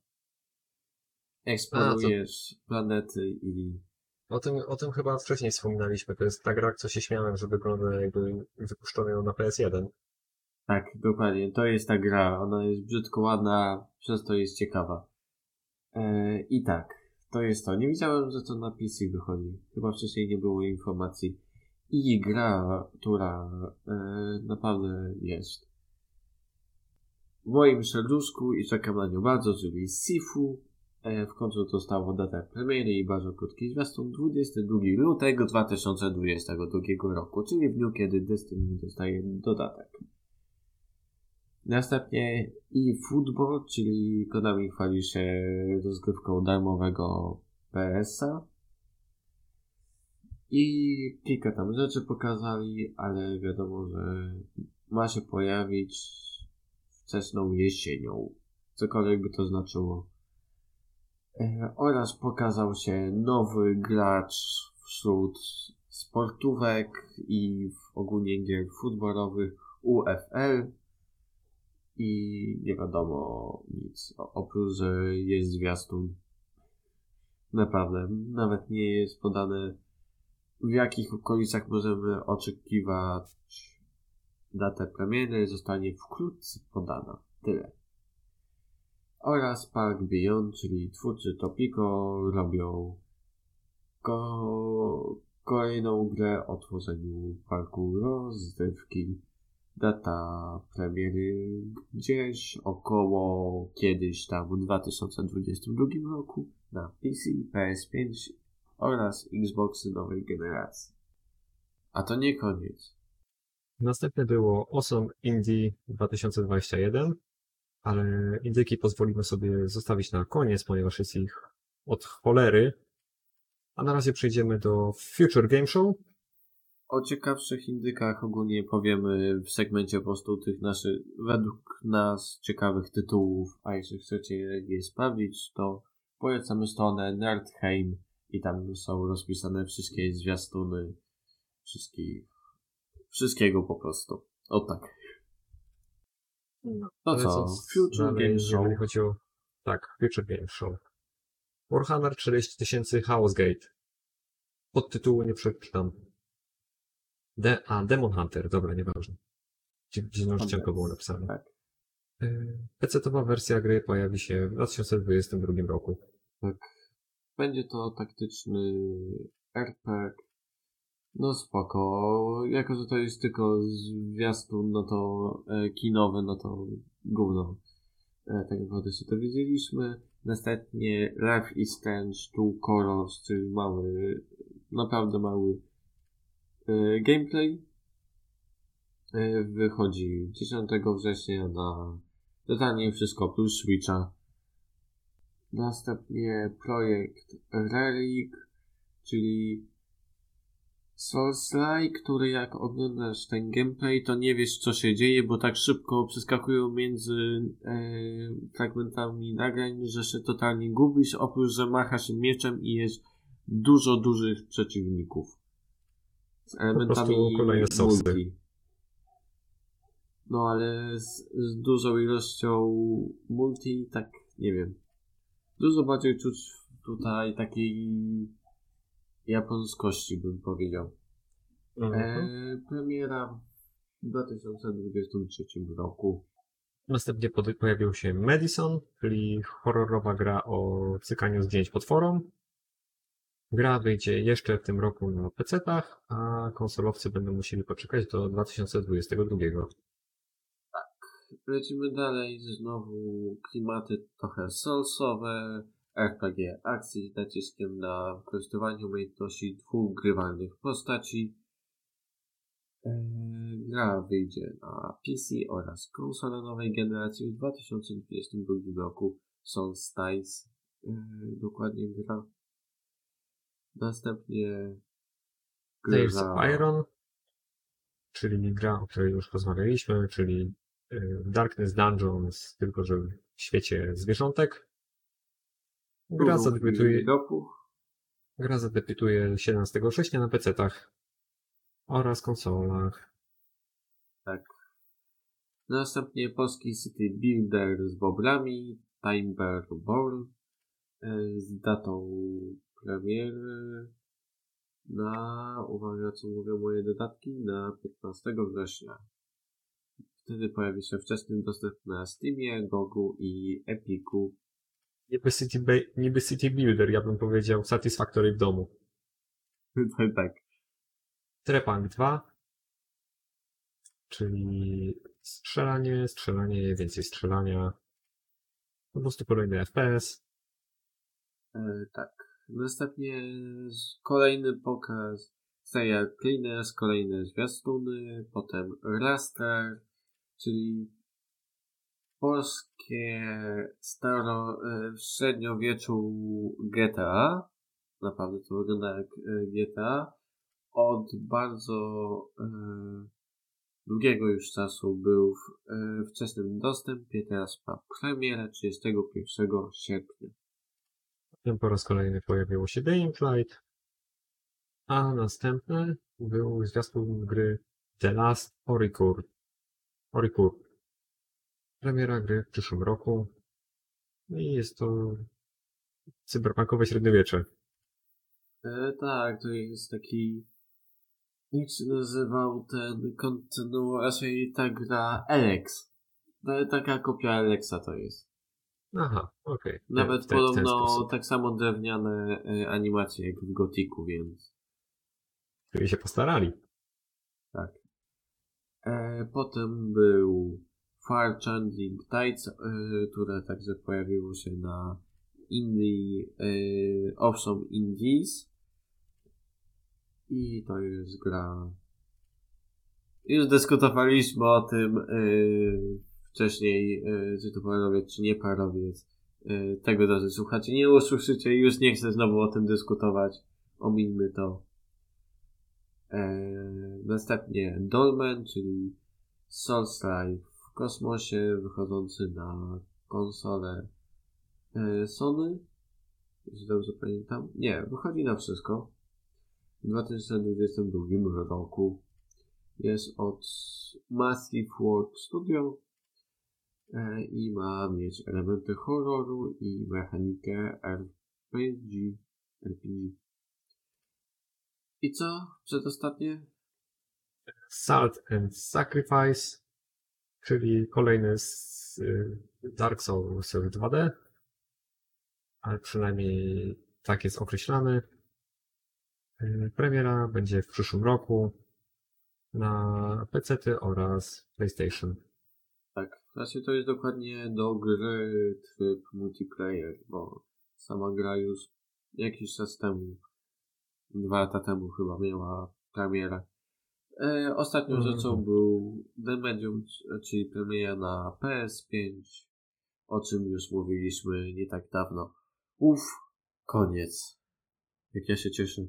Eksplorujesz planety i O tym, o tym chyba wcześniej wspominaliśmy. To jest ta gra, co się śmiałem, że wygląda jakby wypuszczono ją na PS1. Tak, dokładnie. To jest ta gra. Ona jest brzydko ładna, przez to jest ciekawa. E, I tak, to jest to. Nie wiedziałem, że to na PC wychodzi. Chyba wcześniej nie było informacji. I gra, która e, naprawdę jest w moim serduszku i czekam na nią bardzo, czyli Sifu. E, w końcu dostało datę premiery i bardzo krótki zwiastun 22 lutego 2022 roku, czyli w dniu, kiedy Destiny dostaje dodatek. Następnie eFootball, czyli Konami chwali się rozgrywką darmowego PS-a. I kilka tam rzeczy pokazali, ale wiadomo, że ma się pojawić wczesną jesienią. Cokolwiek by to znaczyło. E, oraz pokazał się nowy gracz wśród sportówek i ogólnie gier futbolowych UFL i nie wiadomo nic. Oprócz, że jest zwiastun. Naprawdę, nawet nie jest podane w jakich okolicach możemy oczekiwać datę premiery. Zostanie wkrótce podana. Tyle. Oraz Park Beyond, czyli twórcy Topico robią ko kolejną grę o tworzeniu parku rozrywki data premiery gdzieś około kiedyś tam w 2022 roku na PC, PS5 oraz Xboxy nowej generacji. A to nie koniec. Następne było Awesome Indie 2021, ale indyki pozwolimy sobie zostawić na koniec, ponieważ jest ich od cholery. A na razie przejdziemy do Future Game Show, o ciekawszych indykach ogólnie powiemy w segmencie po prostu tych naszych, według nas ciekawych tytułów, a jeśli chcecie je sprawdzić, to polecamy stronę Nerdheim i tam są rozpisane wszystkie zwiastuny wszystkich, wszystkiego po prostu. O tak. No, no co, Future Game Show. Chodzi o... Tak, Future Game Show. Warhammer 40 tysięcy House'Gate. Pod tytułu nie przeczytam. De a, Demon Hunter, dobra, nieważne. Ścianką było napisane. Tak. Y, PC-towa wersja gry pojawi się w 2022 roku. Tak. Będzie to taktyczny RPG. No spoko. Jako, że to jest tylko zwiastun, no to e, kinowy, no to gówno. E, tak naprawdę się to wiedzieliśmy. Następnie Life is Strange Two Colors, czyli mały, naprawdę mały E, gameplay e, wychodzi 10 września na totalnie wszystko plus Switcha. Następnie projekt Relic, czyli Souls-like, który jak oglądasz ten gameplay, to nie wiesz co się dzieje, bo tak szybko przeskakują między e, fragmentami nagrań, że się totalnie gubisz, oprócz, że macha się mieczem i jest dużo dużych przeciwników z elementami multi. No ale z, z dużą ilością multi, tak nie wiem. Dużo bardziej czuć tutaj takiej japońskości, bym powiedział. Mhm. E, premiera w 2023 roku. Następnie pojawił się Madison, czyli horrorowa gra o cykaniu zdjęć potworom. Gra wyjdzie jeszcze w tym roku na PC-tach, a konsolowcy będą musieli poczekać do 2022. Tak. Lecimy dalej. Znowu klimaty trochę solsowe. RPG akcji z naciskiem na wykorzystywanie umiejętności dwóch grywalnych postaci. Eee, gra wyjdzie na PC oraz konsolę nowej generacji w 2022 roku. Eee, dokładnie gra Następnie Tales of Iron, czyli gra, o której już rozmawialiśmy, czyli y, Darkness Dungeons, tylko że w świecie zwierzątek. Gra zadebiutuje, gra zadebiutuje 17 września na PC-tach oraz konsolach. Tak. Następnie polski City Builder z bobrami, Timber Born e, z datą premiery na, uwaga co mówią moje dodatki, na 15 września. Wtedy pojawi się wczesny dostęp na Steamie, Gogu i Epiku. Niby City, niby City Builder, ja bym powiedział Satisfactory w domu. tak. Trepang 2, czyli strzelanie, strzelanie, więcej strzelania. Po prostu kolejny FPS. E, tak. Następnie kolejny pokaz serial Cleaners, kolejne zwiastuny, potem Raster, czyli polskie staro, e, średniowieczu GTA. Naprawdę to wygląda jak e, GTA. Od bardzo e, długiego już czasu był w e, wczesnym dostępie, teraz ma premierę 31 sierpnia. Potem po raz kolejny pojawiło się Dying Light. A następny był zwiastun gry The Last Oricur. Oricur. Premiera gry w przyszłym roku. I jest to cyberpunkowe średniowiecze. E, tak, to jest taki. Jak się nazywał ten kontynuacja, ta gra Alex. To, taka kopia Alexa to jest. Aha, okej. Nawet ten- w ten podobno tak samo drewniane e, animacje jak w Gotiku, więc. Czyli się postarali. Tak. E, potem był Far Changing Tides, e, które także pojawiło się na Indie, e, Awesome Indies. I to jest gra. Już dyskutowaliśmy o tym e, wcześniej, e, czy to parowiec, czy nie parowiec. E, tego razy słuchacie, nie usłyszycie, już nie chcę znowu o tym dyskutować. Omińmy to. Eee, następnie Dolmen, czyli Soulstrike w kosmosie, wychodzący na konsolę e, Sony. Jeśli dobrze pamiętam. Nie, wychodzi na wszystko. W 2022 roku jest od Massive Work Studio e, i ma mieć elementy horroru i mechanikę RPG. RPG. I co? Przedostatnie? Salt and Sacrifice, czyli kolejny z y, Dark Souls w 2D, ale przynajmniej tak jest określany. Y, Premiera będzie w przyszłym roku na PC oraz PlayStation. Znaczy to jest dokładnie do gry tryb multiplayer, bo sama gra już jakiś czas temu, dwa lata temu chyba miała premierę. E, ostatnią Mhm. rzeczą był The Medium, czyli premiera na PS5, o czym już mówiliśmy nie tak dawno. Uff, koniec. Jak ja się cieszę.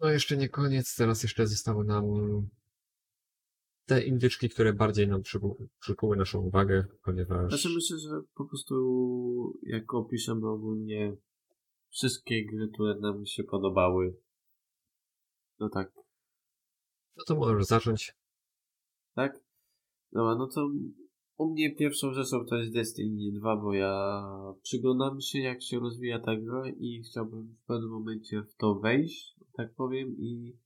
No jeszcze nie koniec, teraz jeszcze zostały nam te indyczki, które bardziej nam przyku- przykuły naszą uwagę, ponieważ Znaczy myślę, że po prostu jak opiszemy ogólnie wszystkie gry, które nam się podobały, no tak, no to możesz zacząć. tak? Dobra, no to u mnie pierwszą rzeczą to jest Destiny 2, bo ja przyglądam się jak się rozwija ta gra i chciałbym w pewnym momencie w to wejść, tak powiem i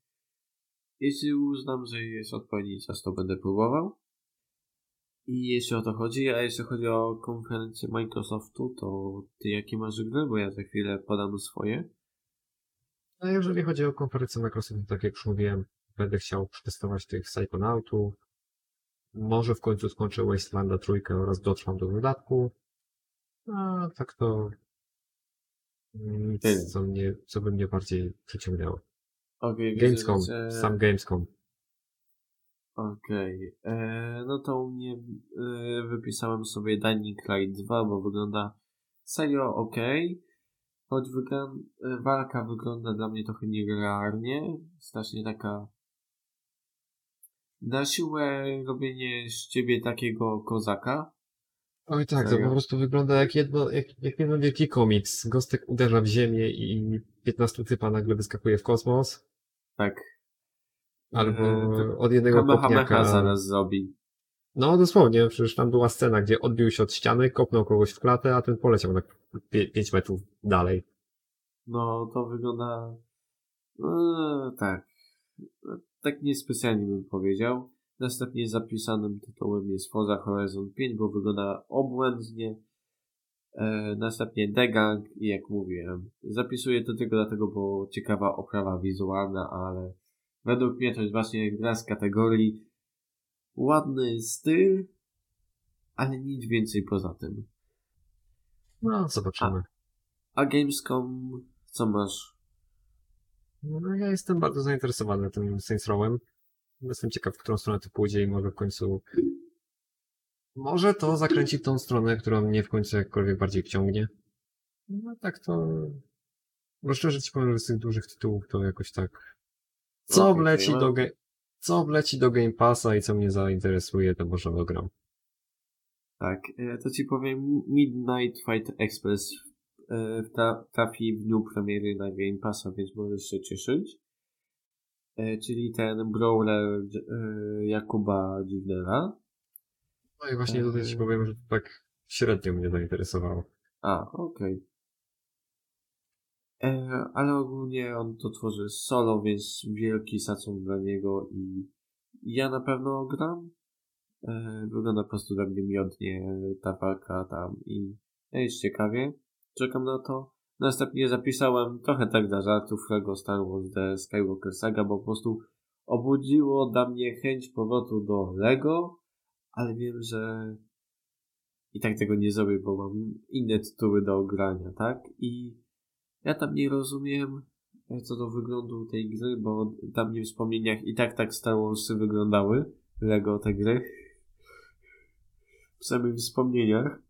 jeśli uznam, że jest odpowiedni czas, to będę próbował. I jeśli o to chodzi, a jeśli chodzi o konferencję Microsoftu, to ty jakie masz gry? Bo ja za chwilę podam swoje. A jeżeli chodzi o konferencję Microsoftu, tak jak już mówiłem, będę chciał przetestować tych Psychonautów. Może w końcu skończę Wastelanda trójkę oraz dotrwam do dodatku. A tak to nic, co, mnie, co by mnie bardziej przyciągnęło. Okej, widzę, Gamescom, że- sam Gamescom. Okej, e, no to u mnie e, wypisałem sobie Dying Light 2, bo wygląda serio ok. Choć e, walka wygląda dla mnie trochę nierealnie, strasznie taka na siłę robienie z ciebie takiego kozaka. Oj tak, to Serio? po prostu wygląda jak jedno, jak, jak jeden wielki komiks. Gostek uderza w ziemię i 15 typa nagle wyskakuje w kosmos. Tak. Albo to od jednego Kamehameha kopniaka... zaraz zrobi. No dosłownie, przecież tam była scena, gdzie odbił się od ściany, kopnął kogoś w klatę, a ten poleciał tak 5 metrów dalej. No, to wygląda... No, tak. Tak niespecjalnie bym powiedział. Następnie zapisanym tytułem jest Forza Horizon 5, bo wygląda obłędnie. E, następnie Degang i jak mówiłem, zapisuję to tylko dlatego, bo ciekawa oprawa wizualna, ale według mnie to jest właśnie gra z kategorii ładny styl, ale nic więcej poza tym. No, zobaczymy. A, a Gamescom, co masz? No, ja jestem bardzo zainteresowany tym Saints Rowem. Jestem ciekaw, w którą stronę to pójdzie i może w końcu może to zakręci tą stronę, która mnie w końcu jakkolwiek bardziej wciągnie. No tak to... Bo szczerze ci powiem, że z tych dużych tytułów to jakoś tak... Co wleci do ge... Co wleci do Game Passa i co mnie zainteresuje, to może ogram. Tak, e, to ci powiem, Midnight Fight Express e, tra- trafi w dniu premiery na Game Passa, więc możesz się cieszyć. E, Czyli ten brawler Jakuba Dziwnera. No i właśnie tutaj ci powiem, że to tak średnio mnie zainteresowało. A, okej. E, Ale ogólnie on to tworzy solo, więc wielki szacun dla niego i ja na pewno gram. E, Wygląda po prostu dla mnie miodnie ta walka tam i jest ciekawie. Czekam na to. Następnie zapisałem trochę tak dla żartów Lego Star Wars The Skywalker Saga, bo po prostu obudziło dla mnie chęć powrotu do Lego, ale wiem, że i tak tego nie zrobię, bo mam inne tytuły do ogrania, tak? I ja tam nie rozumiem e, co do wyglądu tej gry, bo tam w wspomnieniach i tak tak Star Warsy wyglądały, Lego te gry. W samych wspomnieniach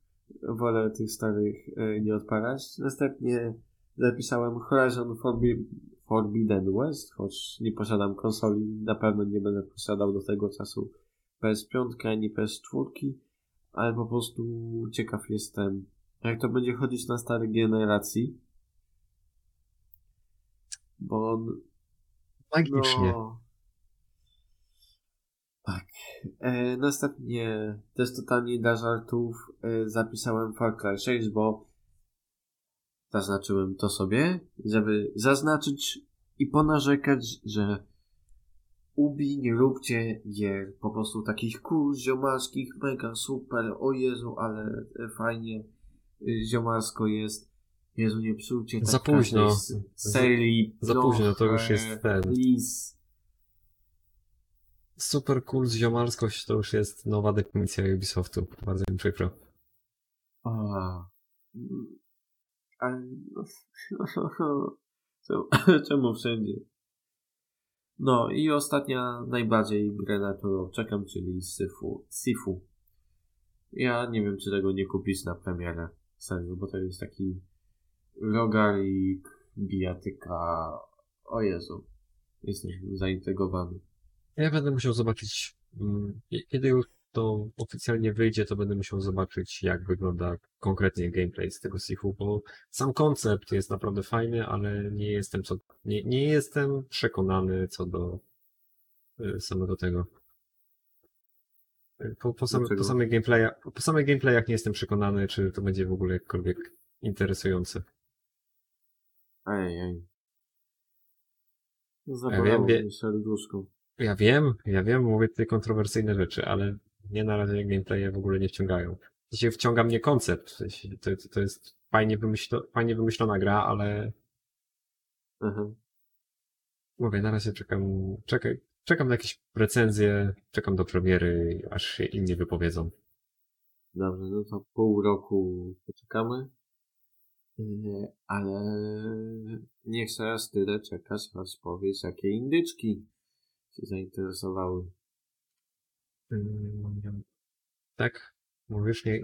wolę tych starych e, nie odpalać. Następnie zapisałem Horizon Forbi Forbidden West, choć nie posiadam konsoli, na pewno nie będę posiadał do tego czasu PS5 ani PS4, ale po prostu ciekaw jestem, jak to będzie chodzić na starej generacji. Bo on, Magicznie. no, tak. E, następnie też totalnie dla żartów e, zapisałem Far Cry 6, bo zaznaczyłem to sobie, żeby zaznaczyć i ponarzekać, że Ubi nie róbcie gier po prostu takich cool, ziomarskich, mega super, o Jezu, ale e, fajnie e, ziomarsko jest. Jezu, nie psucie tak Za późno. serii. Za późno, to już jest ten. Please. Super cool ziomarskość to już jest nowa definicja Ubisoftu. Bardzo mi przykro. A. Mm. Ale. no, czemu wszędzie? No i ostatnia, najbardziej grę, na którą czekam, czyli Sifu. Sifu. Ja nie wiem, czy tego nie kupić na premierę. Serio, bo to jest taki rogarik, bijatyka. O Jezu. Jestem zaintrygowany. Ja będę musiał zobaczyć, mm, kiedy już to oficjalnie wyjdzie, to będę musiał zobaczyć, jak wygląda konkretnie gameplay z tego Sifu, bo sam koncept jest naprawdę fajny, ale nie jestem, co, nie, nie jestem przekonany co do y, samego tego. Y, Po, po, same, po, samych gameplayach, po samych gameplayach nie jestem przekonany, czy to będzie w ogóle jakkolwiek interesujące. Ej, ej. wiem, Zabolało wie- mnie serduszko. Ja wiem, ja wiem, mówię tutaj kontrowersyjne rzeczy, ale mnie na razie gameplaye w ogóle nie wciągają. Sensie wciąga mnie koncept, w sensie to, to, to jest fajnie, wymyślo, fajnie wymyślona gra, ale Aha. mówię, na razie czekam, czekaj, czekam na jakieś recenzje, czekam do premiery, aż się inni wypowiedzą. Dobrze, no to pół roku poczekamy. Yy, Ale niech teraz tyle czekasz, aż powiesz, jakie indyczki się zainteresowały. Tak? Mówisz, nie...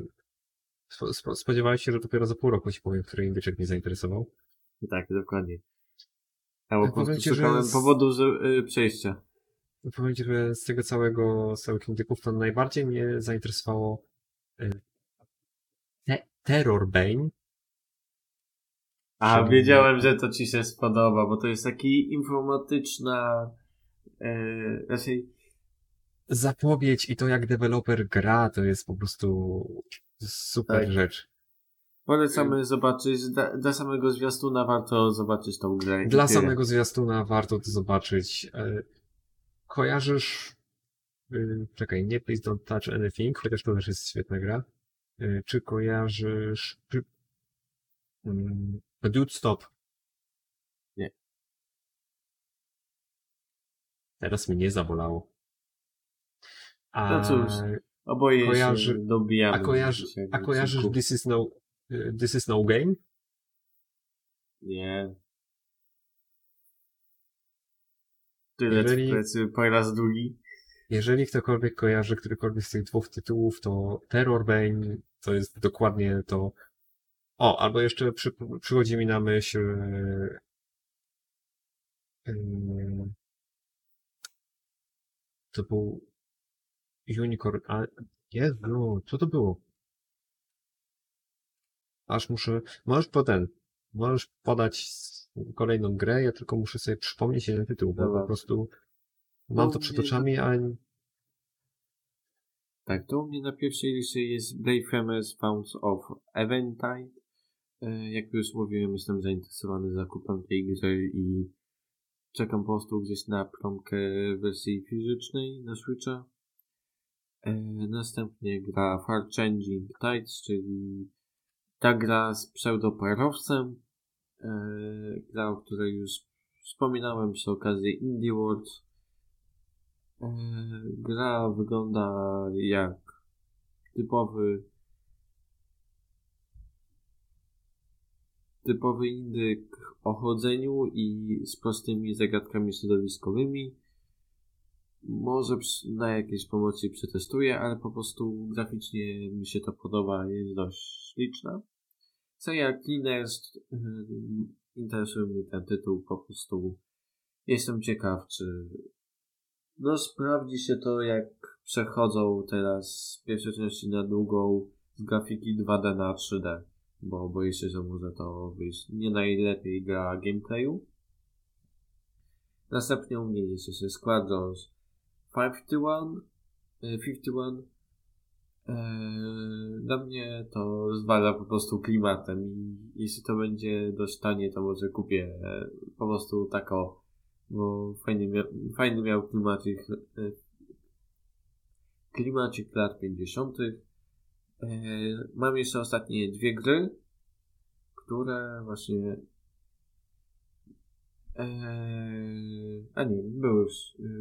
spo- spo- Spodziewałeś się, że dopiero za pół roku ci powiem, który indyczek mnie zainteresował? Tak, dokładnie. Ja po Ja powiem prostu ci, szukałem z- powodu że, yy, przejścia. Powiem ci, że z tego całego, z całych indyków to najbardziej mnie zainteresowało y, te, Terror Bane. A, wiedziałem, że to ci się spodoba, bo to jest taki informatyczna, yy, raczej zapowiedź i to jak deweloper gra, to jest po prostu super Tak. rzecz. Polecamy zobaczyć, dla, dla samego zwiastuna warto zobaczyć tą grę. Dla samego zwiastuna warto to zobaczyć. E, Kojarzysz. y, Czekaj, nie Please Don't Touch Anything, chociaż to też jest świetna gra. Y, Czy kojarzysz. Mm, Dude Stop. Nie. Teraz mnie nie zabolało. A, No cóż, Oboje Kojarzy- się dobijamy. a, kojarzy, a kojarzysz. This is No, y, This is no Game? Nie. Tyle Jeżeli- w plecy po raz drugi. Jeżeli ktokolwiek kojarzy którykolwiek z tych dwóch tytułów, to Terror Bane to jest dokładnie to. O, albo jeszcze przy, przychodzi mi na myśl. e, em, to był Unicorn. A, Jezu, co to było? Aż muszę. Możesz potem. Możesz podać kolejną grę, ja tylko muszę sobie przypomnieć jeden tytuł, bo Dobra. po prostu mam to przed oczami, a Tak, to u mnie na pierwszej liście jest Blasphemous Founds of Eventide. E, Jak już mówiłem, jestem zainteresowany zakupem tej gry i czekam po prostu gdzieś na promkę wersji fizycznej na Switcha. E, Następnie gra Far Changing Tides, czyli ta gra z pseudoparowcem. E, Gra, o której już wspominałem przy okazji Indie World. E, Gra wygląda jak typowy typowy indyk o chodzeniu i z prostymi zagadkami środowiskowymi. Może na jakiejś pomocy przetestuję, ale po prostu graficznie mi się to podoba, jest dość śliczna. Seria Cleaners, yy, interesuje mnie ten tytuł, po prostu jestem ciekaw, czy no sprawdzi się to, jak przechodzą teraz z pierwszej części na drugą z grafiki 2D na 3D, bo boję się, że może to wyjść nie najlepiej gra gameplayu. Następnie u mnie jest jeszcze Squadrons 51, e, 51. Eee, Dla mnie to zwala po prostu klimatem i jeśli to będzie dość tanie, to może kupię e, po prostu tako, bo fajny, mia- fajny miał klimacik, e, klimacik lat 50. Eee, Mam jeszcze ostatnie dwie gry, które właśnie Eee, a nie, były,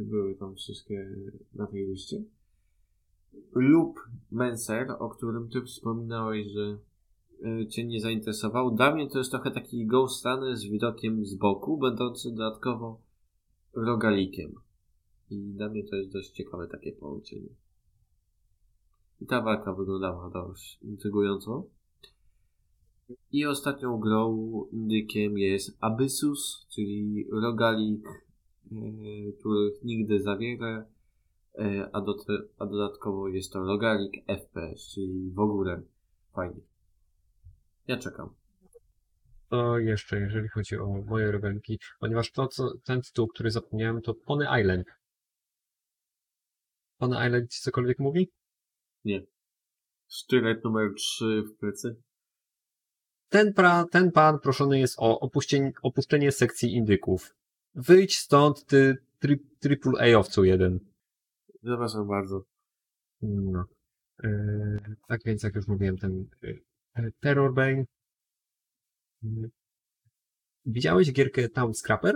były tam wszystkie na tej liście. Lub Menser, o którym ty wspominałeś, że e, cię nie zainteresował. Dla mnie to jest trochę taki Ghost Runner z widokiem z boku, będący dodatkowo rogalikiem. I dla mnie to jest dość ciekawe takie połączenie. I ta walka wyglądała dość intrygująco. I ostatnią grą indykiem jest Abyssus, czyli rogalik, e, których nigdy za wiele, e, a, do, a dodatkowo jest to rogalik FPS, czyli w ogóle fajnie. Ja czekam. To jeszcze, jeżeli chodzi o moje rogaliki, ponieważ to, co, ten tytuł, który zapomniałem, to Pony Island. Pony Island ci cokolwiek mówi? Sztylet numer 3 w plecy. Ten, pra, ten pan proszony jest o opuścienie, opuszczenie sekcji indyków. Wyjdź stąd, ty tri, triple A-owcu jeden. Zapraszam bardzo. No. E, tak więc, jak już mówiłem, ten e, Terror Bane. Mm. Widziałeś gierkę Town Scrapper?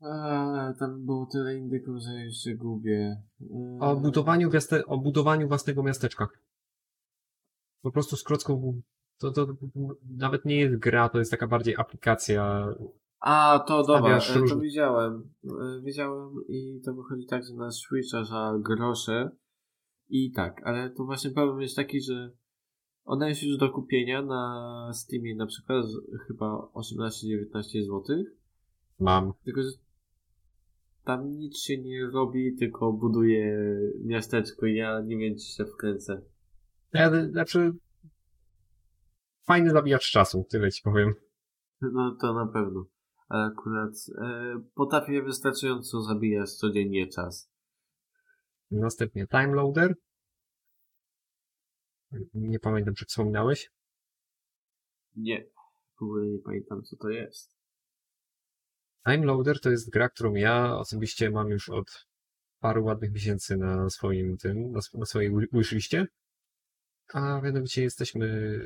A, tam było tyle indyków, że już się gubię. E, O budowaniu, o budowaniu własnego miasteczka. Po prostu z klocką. To, to nawet nie jest gra, to jest taka bardziej aplikacja. A, to dobra, Stawiasz e, to widziałem. E, Widziałem i to wychodzi tak, że na Switcha za grosze. I tak, ale to właśnie problem jest taki, że ona jest już do kupienia na Steamie na przykład chyba 18-19 zł. Mam. Tylko, że tam nic się nie robi, tylko buduje miasteczko i ja nie wiem, czy się wkręcę. Ja, znaczy. Fajny zabijacz czasu, tyle ci powiem. No to na pewno. Ale akurat e, potrafię wystarczająco zabijać codziennie czas. Następnie Time Loader. Nie pamiętam, czy wspominałeś. Nie. W ogóle nie pamiętam, co to jest. Time Loader to jest gra, którą ja osobiście mam już od paru ładnych miesięcy na swoim tym, na, sw- na swojej wishliście. A mianowicie jesteśmy,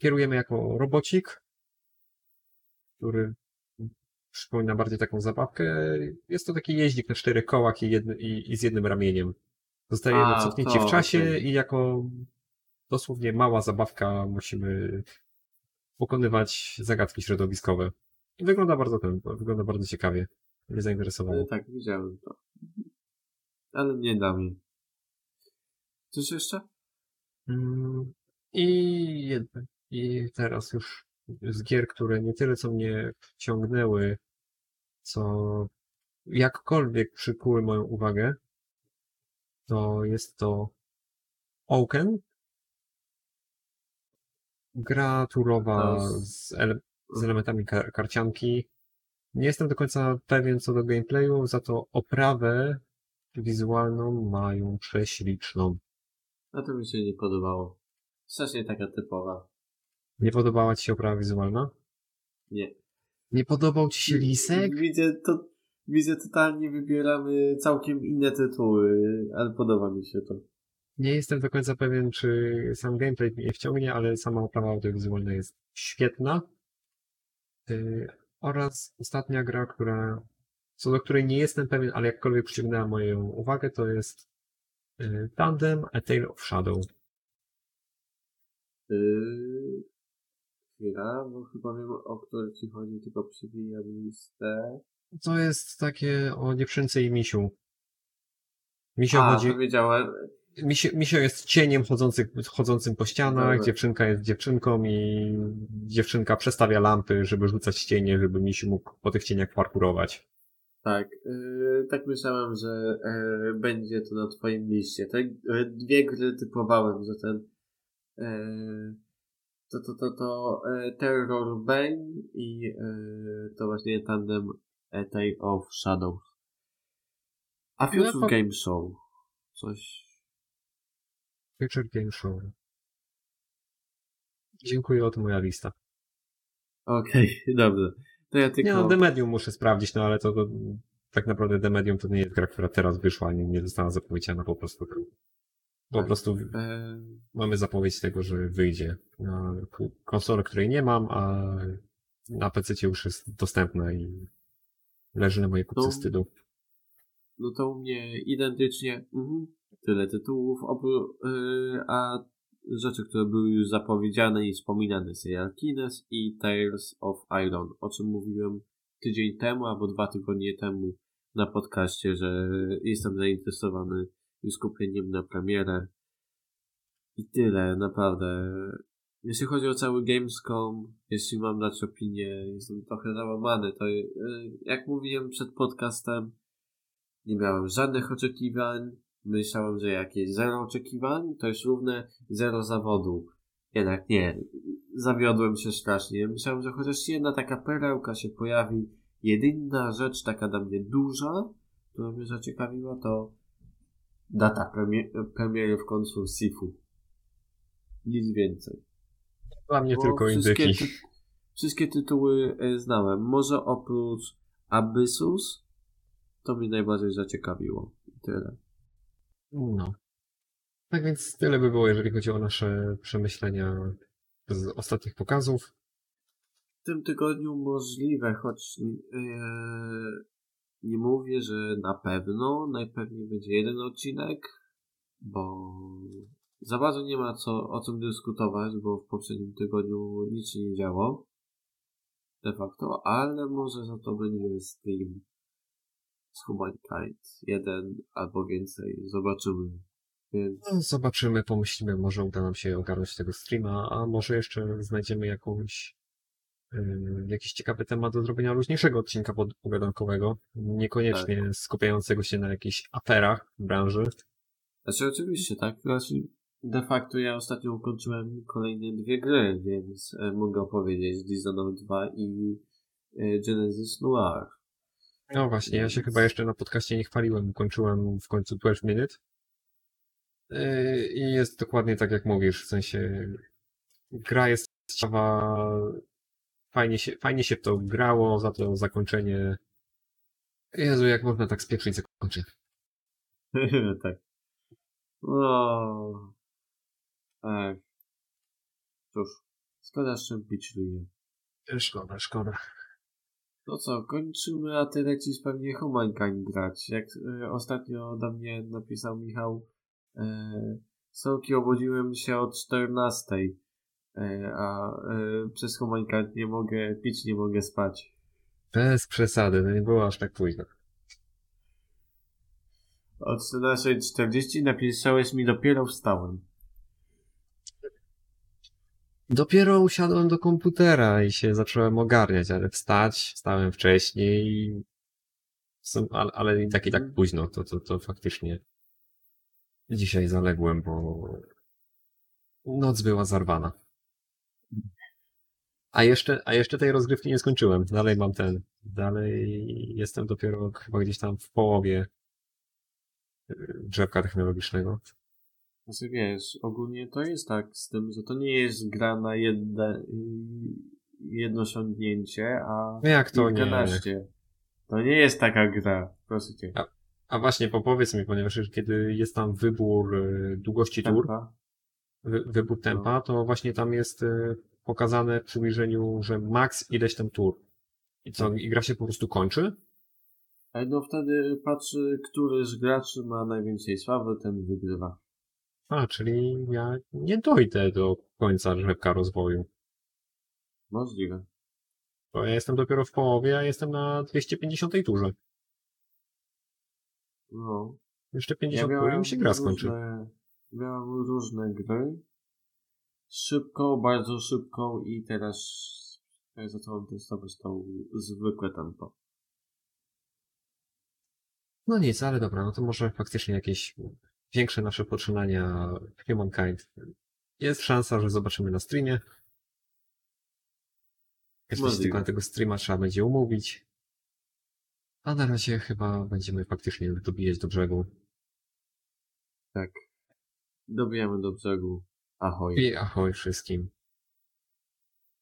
kierujemy jako robocik, który przypomina bardziej taką zabawkę. Jest to taki jeździk na czterech kołach i, i, i z jednym ramieniem. Zostajemy A, cofnięci to, w czasie okej. i jako dosłownie mała zabawka musimy pokonywać zagadki środowiskowe. Wygląda bardzo ten, wygląda bardzo ciekawie. Mnie Ale zainteresowało. tak, widziałem to. Ale nie da mi. Coś jeszcze? Mm, I, I teraz już z gier, które nie tyle co mnie wciągnęły, co jakkolwiek przykuły moją uwagę, to jest to Oaken. Gra turowa z, ele z elementami kar karcianki. Nie jestem do końca pewien co do gameplayu, za to oprawę wizualną mają prześliczną. A to mi się nie podobało. Strasznie taka typowa. Nie podobała Ci się oprawa wizualna? Nie. Nie podobał Ci się Lisek? Widzę to, widzę totalnie wybieramy całkiem inne tytuły, ale podoba mi się to. Nie jestem do końca pewien, czy sam gameplay mnie wciągnie, ale sama oprawa audiowizualna jest świetna. Yy, oraz ostatnia gra, która, co do której nie jestem pewien, ale jakkolwiek przyciągnęła moją uwagę, to jest yy, Tandem A Tale of Shadow. Yy... Chwila, bo chyba wiem o które ci chodzi, tylko przybijam listę. To jest takie o dziewczynce i misiu. Misio A, chodzi, to wiedziałem. Misio, misio jest cieniem chodzący, chodzącym po ścianach, Dobra. dziewczynka jest dziewczynką i dziewczynka przestawia lampy, żeby rzucać cienie, żeby misiu mógł po tych cieniach parkurować. Tak, yy, tak myślałem, że yy, będzie to na twoim liście. Te yy, dwie gry typowałem, że ten to, to, to, to yy, Terror Bane i yy, to właśnie tandem A Tale of Shadows. A No Future po- Game Show. Coś... Future Game Show. Dziękuję, oto moja lista. Okej, dobrze. To ja tylko... Nie no, The Medium muszę sprawdzić, no ale to, to tak naprawdę The Medium to nie jest gra, która teraz wyszła, nie, nie została zapowiedziana po prostu. Po Tak. prostu Yy, mamy zapowiedź tego, że wyjdzie na konsolę, której nie mam, a na PC już jest dostępna i leży na mojej kupce No. wstydu. No to u mnie identycznie mhm, tyle tytułów, oprócz, yy, a rzeczy, które były już zapowiedziane i wspominane, serial Kines i Tales of Iron, o czym mówiłem tydzień temu albo dwa tygodnie temu na podcaście, że jestem zainteresowany już kupieniem na premierę. I tyle, naprawdę. Jeśli chodzi o cały Gamescom, jeśli mam dać opinię, jestem trochę załamany. To yy, jak mówiłem przed podcastem, nie miałem żadnych oczekiwań. Myślałem, że jakieś zero oczekiwań to jest równe zero zawodu. Jednak nie. Zawiodłem się strasznie. Myślałem, że chociaż jedna taka perełka się pojawi. Jedyna rzecz taka dla mnie duża, która mnie zaciekawiła, to data premie- premiery w końcu Sifu. Nic więcej. Dla mnie Bo tylko wszystkie, indyki. ty- wszystkie tytuły e, znałem. Może oprócz Abyssus, to mnie najbardziej zaciekawiło. I tyle. No. Tak więc tyle by było, jeżeli chodzi o nasze przemyślenia z ostatnich pokazów. W tym tygodniu możliwe, choć e, nie mówię, że na pewno, najpewniej będzie jeden odcinek, bo za bardzo nie ma co, o czym dyskutować, bo w poprzednim tygodniu nic się nie działo. De facto, ale może za to będzie stream z Humankind. Jeden albo więcej, zobaczymy. Więc No, Zobaczymy, pomyślimy, może uda nam się ogarnąć tego streama, a może jeszcze znajdziemy jakąś, jakiś ciekawy temat do zrobienia luźniejszego odcinka pogadankowego, niekoniecznie skupiającego się na jakichś aferach w branży. Znaczy oczywiście, tak? Znaczy, de facto ja ostatnio ukończyłem kolejne dwie gry, więc e, mogę opowiedzieć Dishonored 2 i e, Genesis Noir. No właśnie, ja się chyba jeszcze na podcaście nie chwaliłem, ukończyłem w końcu 12 Minute Yy, I jest dokładnie tak jak mówisz, w sensie gra jest ciekawa, fajnie się, fajnie się w to grało, za to zakończenie. Jezu, jak można tak spieprzyć zakończenie. tak. No. Ech. Cóż, szkoda szczępić ryję. Szkoda, szkoda. No co, kończymy, a ty lecisz pewnie Humankind grać. Jak e, ostatnio do mnie napisał Michał, e, Soki obudziłem się o 14, e, a e, przez Humankind nie mogę pić, nie mogę spać. Bez przesady, to nie było aż tak późno. O 14.40 napisałeś mi dopiero wstałem. Dopiero usiadłem do komputera i się zacząłem ogarniać, ale wstać, wstałem wcześniej, ale, ale i tak i tak późno, to, to, to faktycznie dzisiaj zaległem, bo noc była zarwana. A jeszcze, a jeszcze tej rozgrywki nie skończyłem. Dalej mam ten. Dalej jestem dopiero chyba gdzieś tam w połowie y, drzewka technologicznego. Znaczy wiesz, ogólnie to jest tak z tym, że to nie jest gra na jedne, y, jedno siągnięcie, a No jak to nie? kilkanaście. To nie jest taka gra, proszę cię. A właśnie, powiedz mi, ponieważ kiedy jest tam wybór y, długości tur, Tempa. wy, wybór tempa, to właśnie tam jest y, pokazane w przybliżeniu, że max ileś tam tur. I co, i gra się po prostu kończy? Ale no wtedy patrzy, który z graczy ma najwięcej sławy, ten wygrywa. A, czyli ja nie dojdę do końca drzewka rozwoju. Możliwe. Bo ja jestem dopiero w połowie, a jestem na 250 turze. No. Jeszcze Ja 50 tur i mi się gra skończy. Miałem różne gry. Szybką, bardzo szybką i teraz zacząłem testować tą zwykłe tempo. No nic, ale dobra, no to może faktycznie jakieś większe nasze poczynania w Humankind. Jest szansa, że zobaczymy na streamie. Jeszcze tylko na tego streama trzeba będzie umówić. A na razie chyba będziemy faktycznie dobijać do brzegu. Tak. Dobijamy do brzegu. Ahoj. I ahoj wszystkim.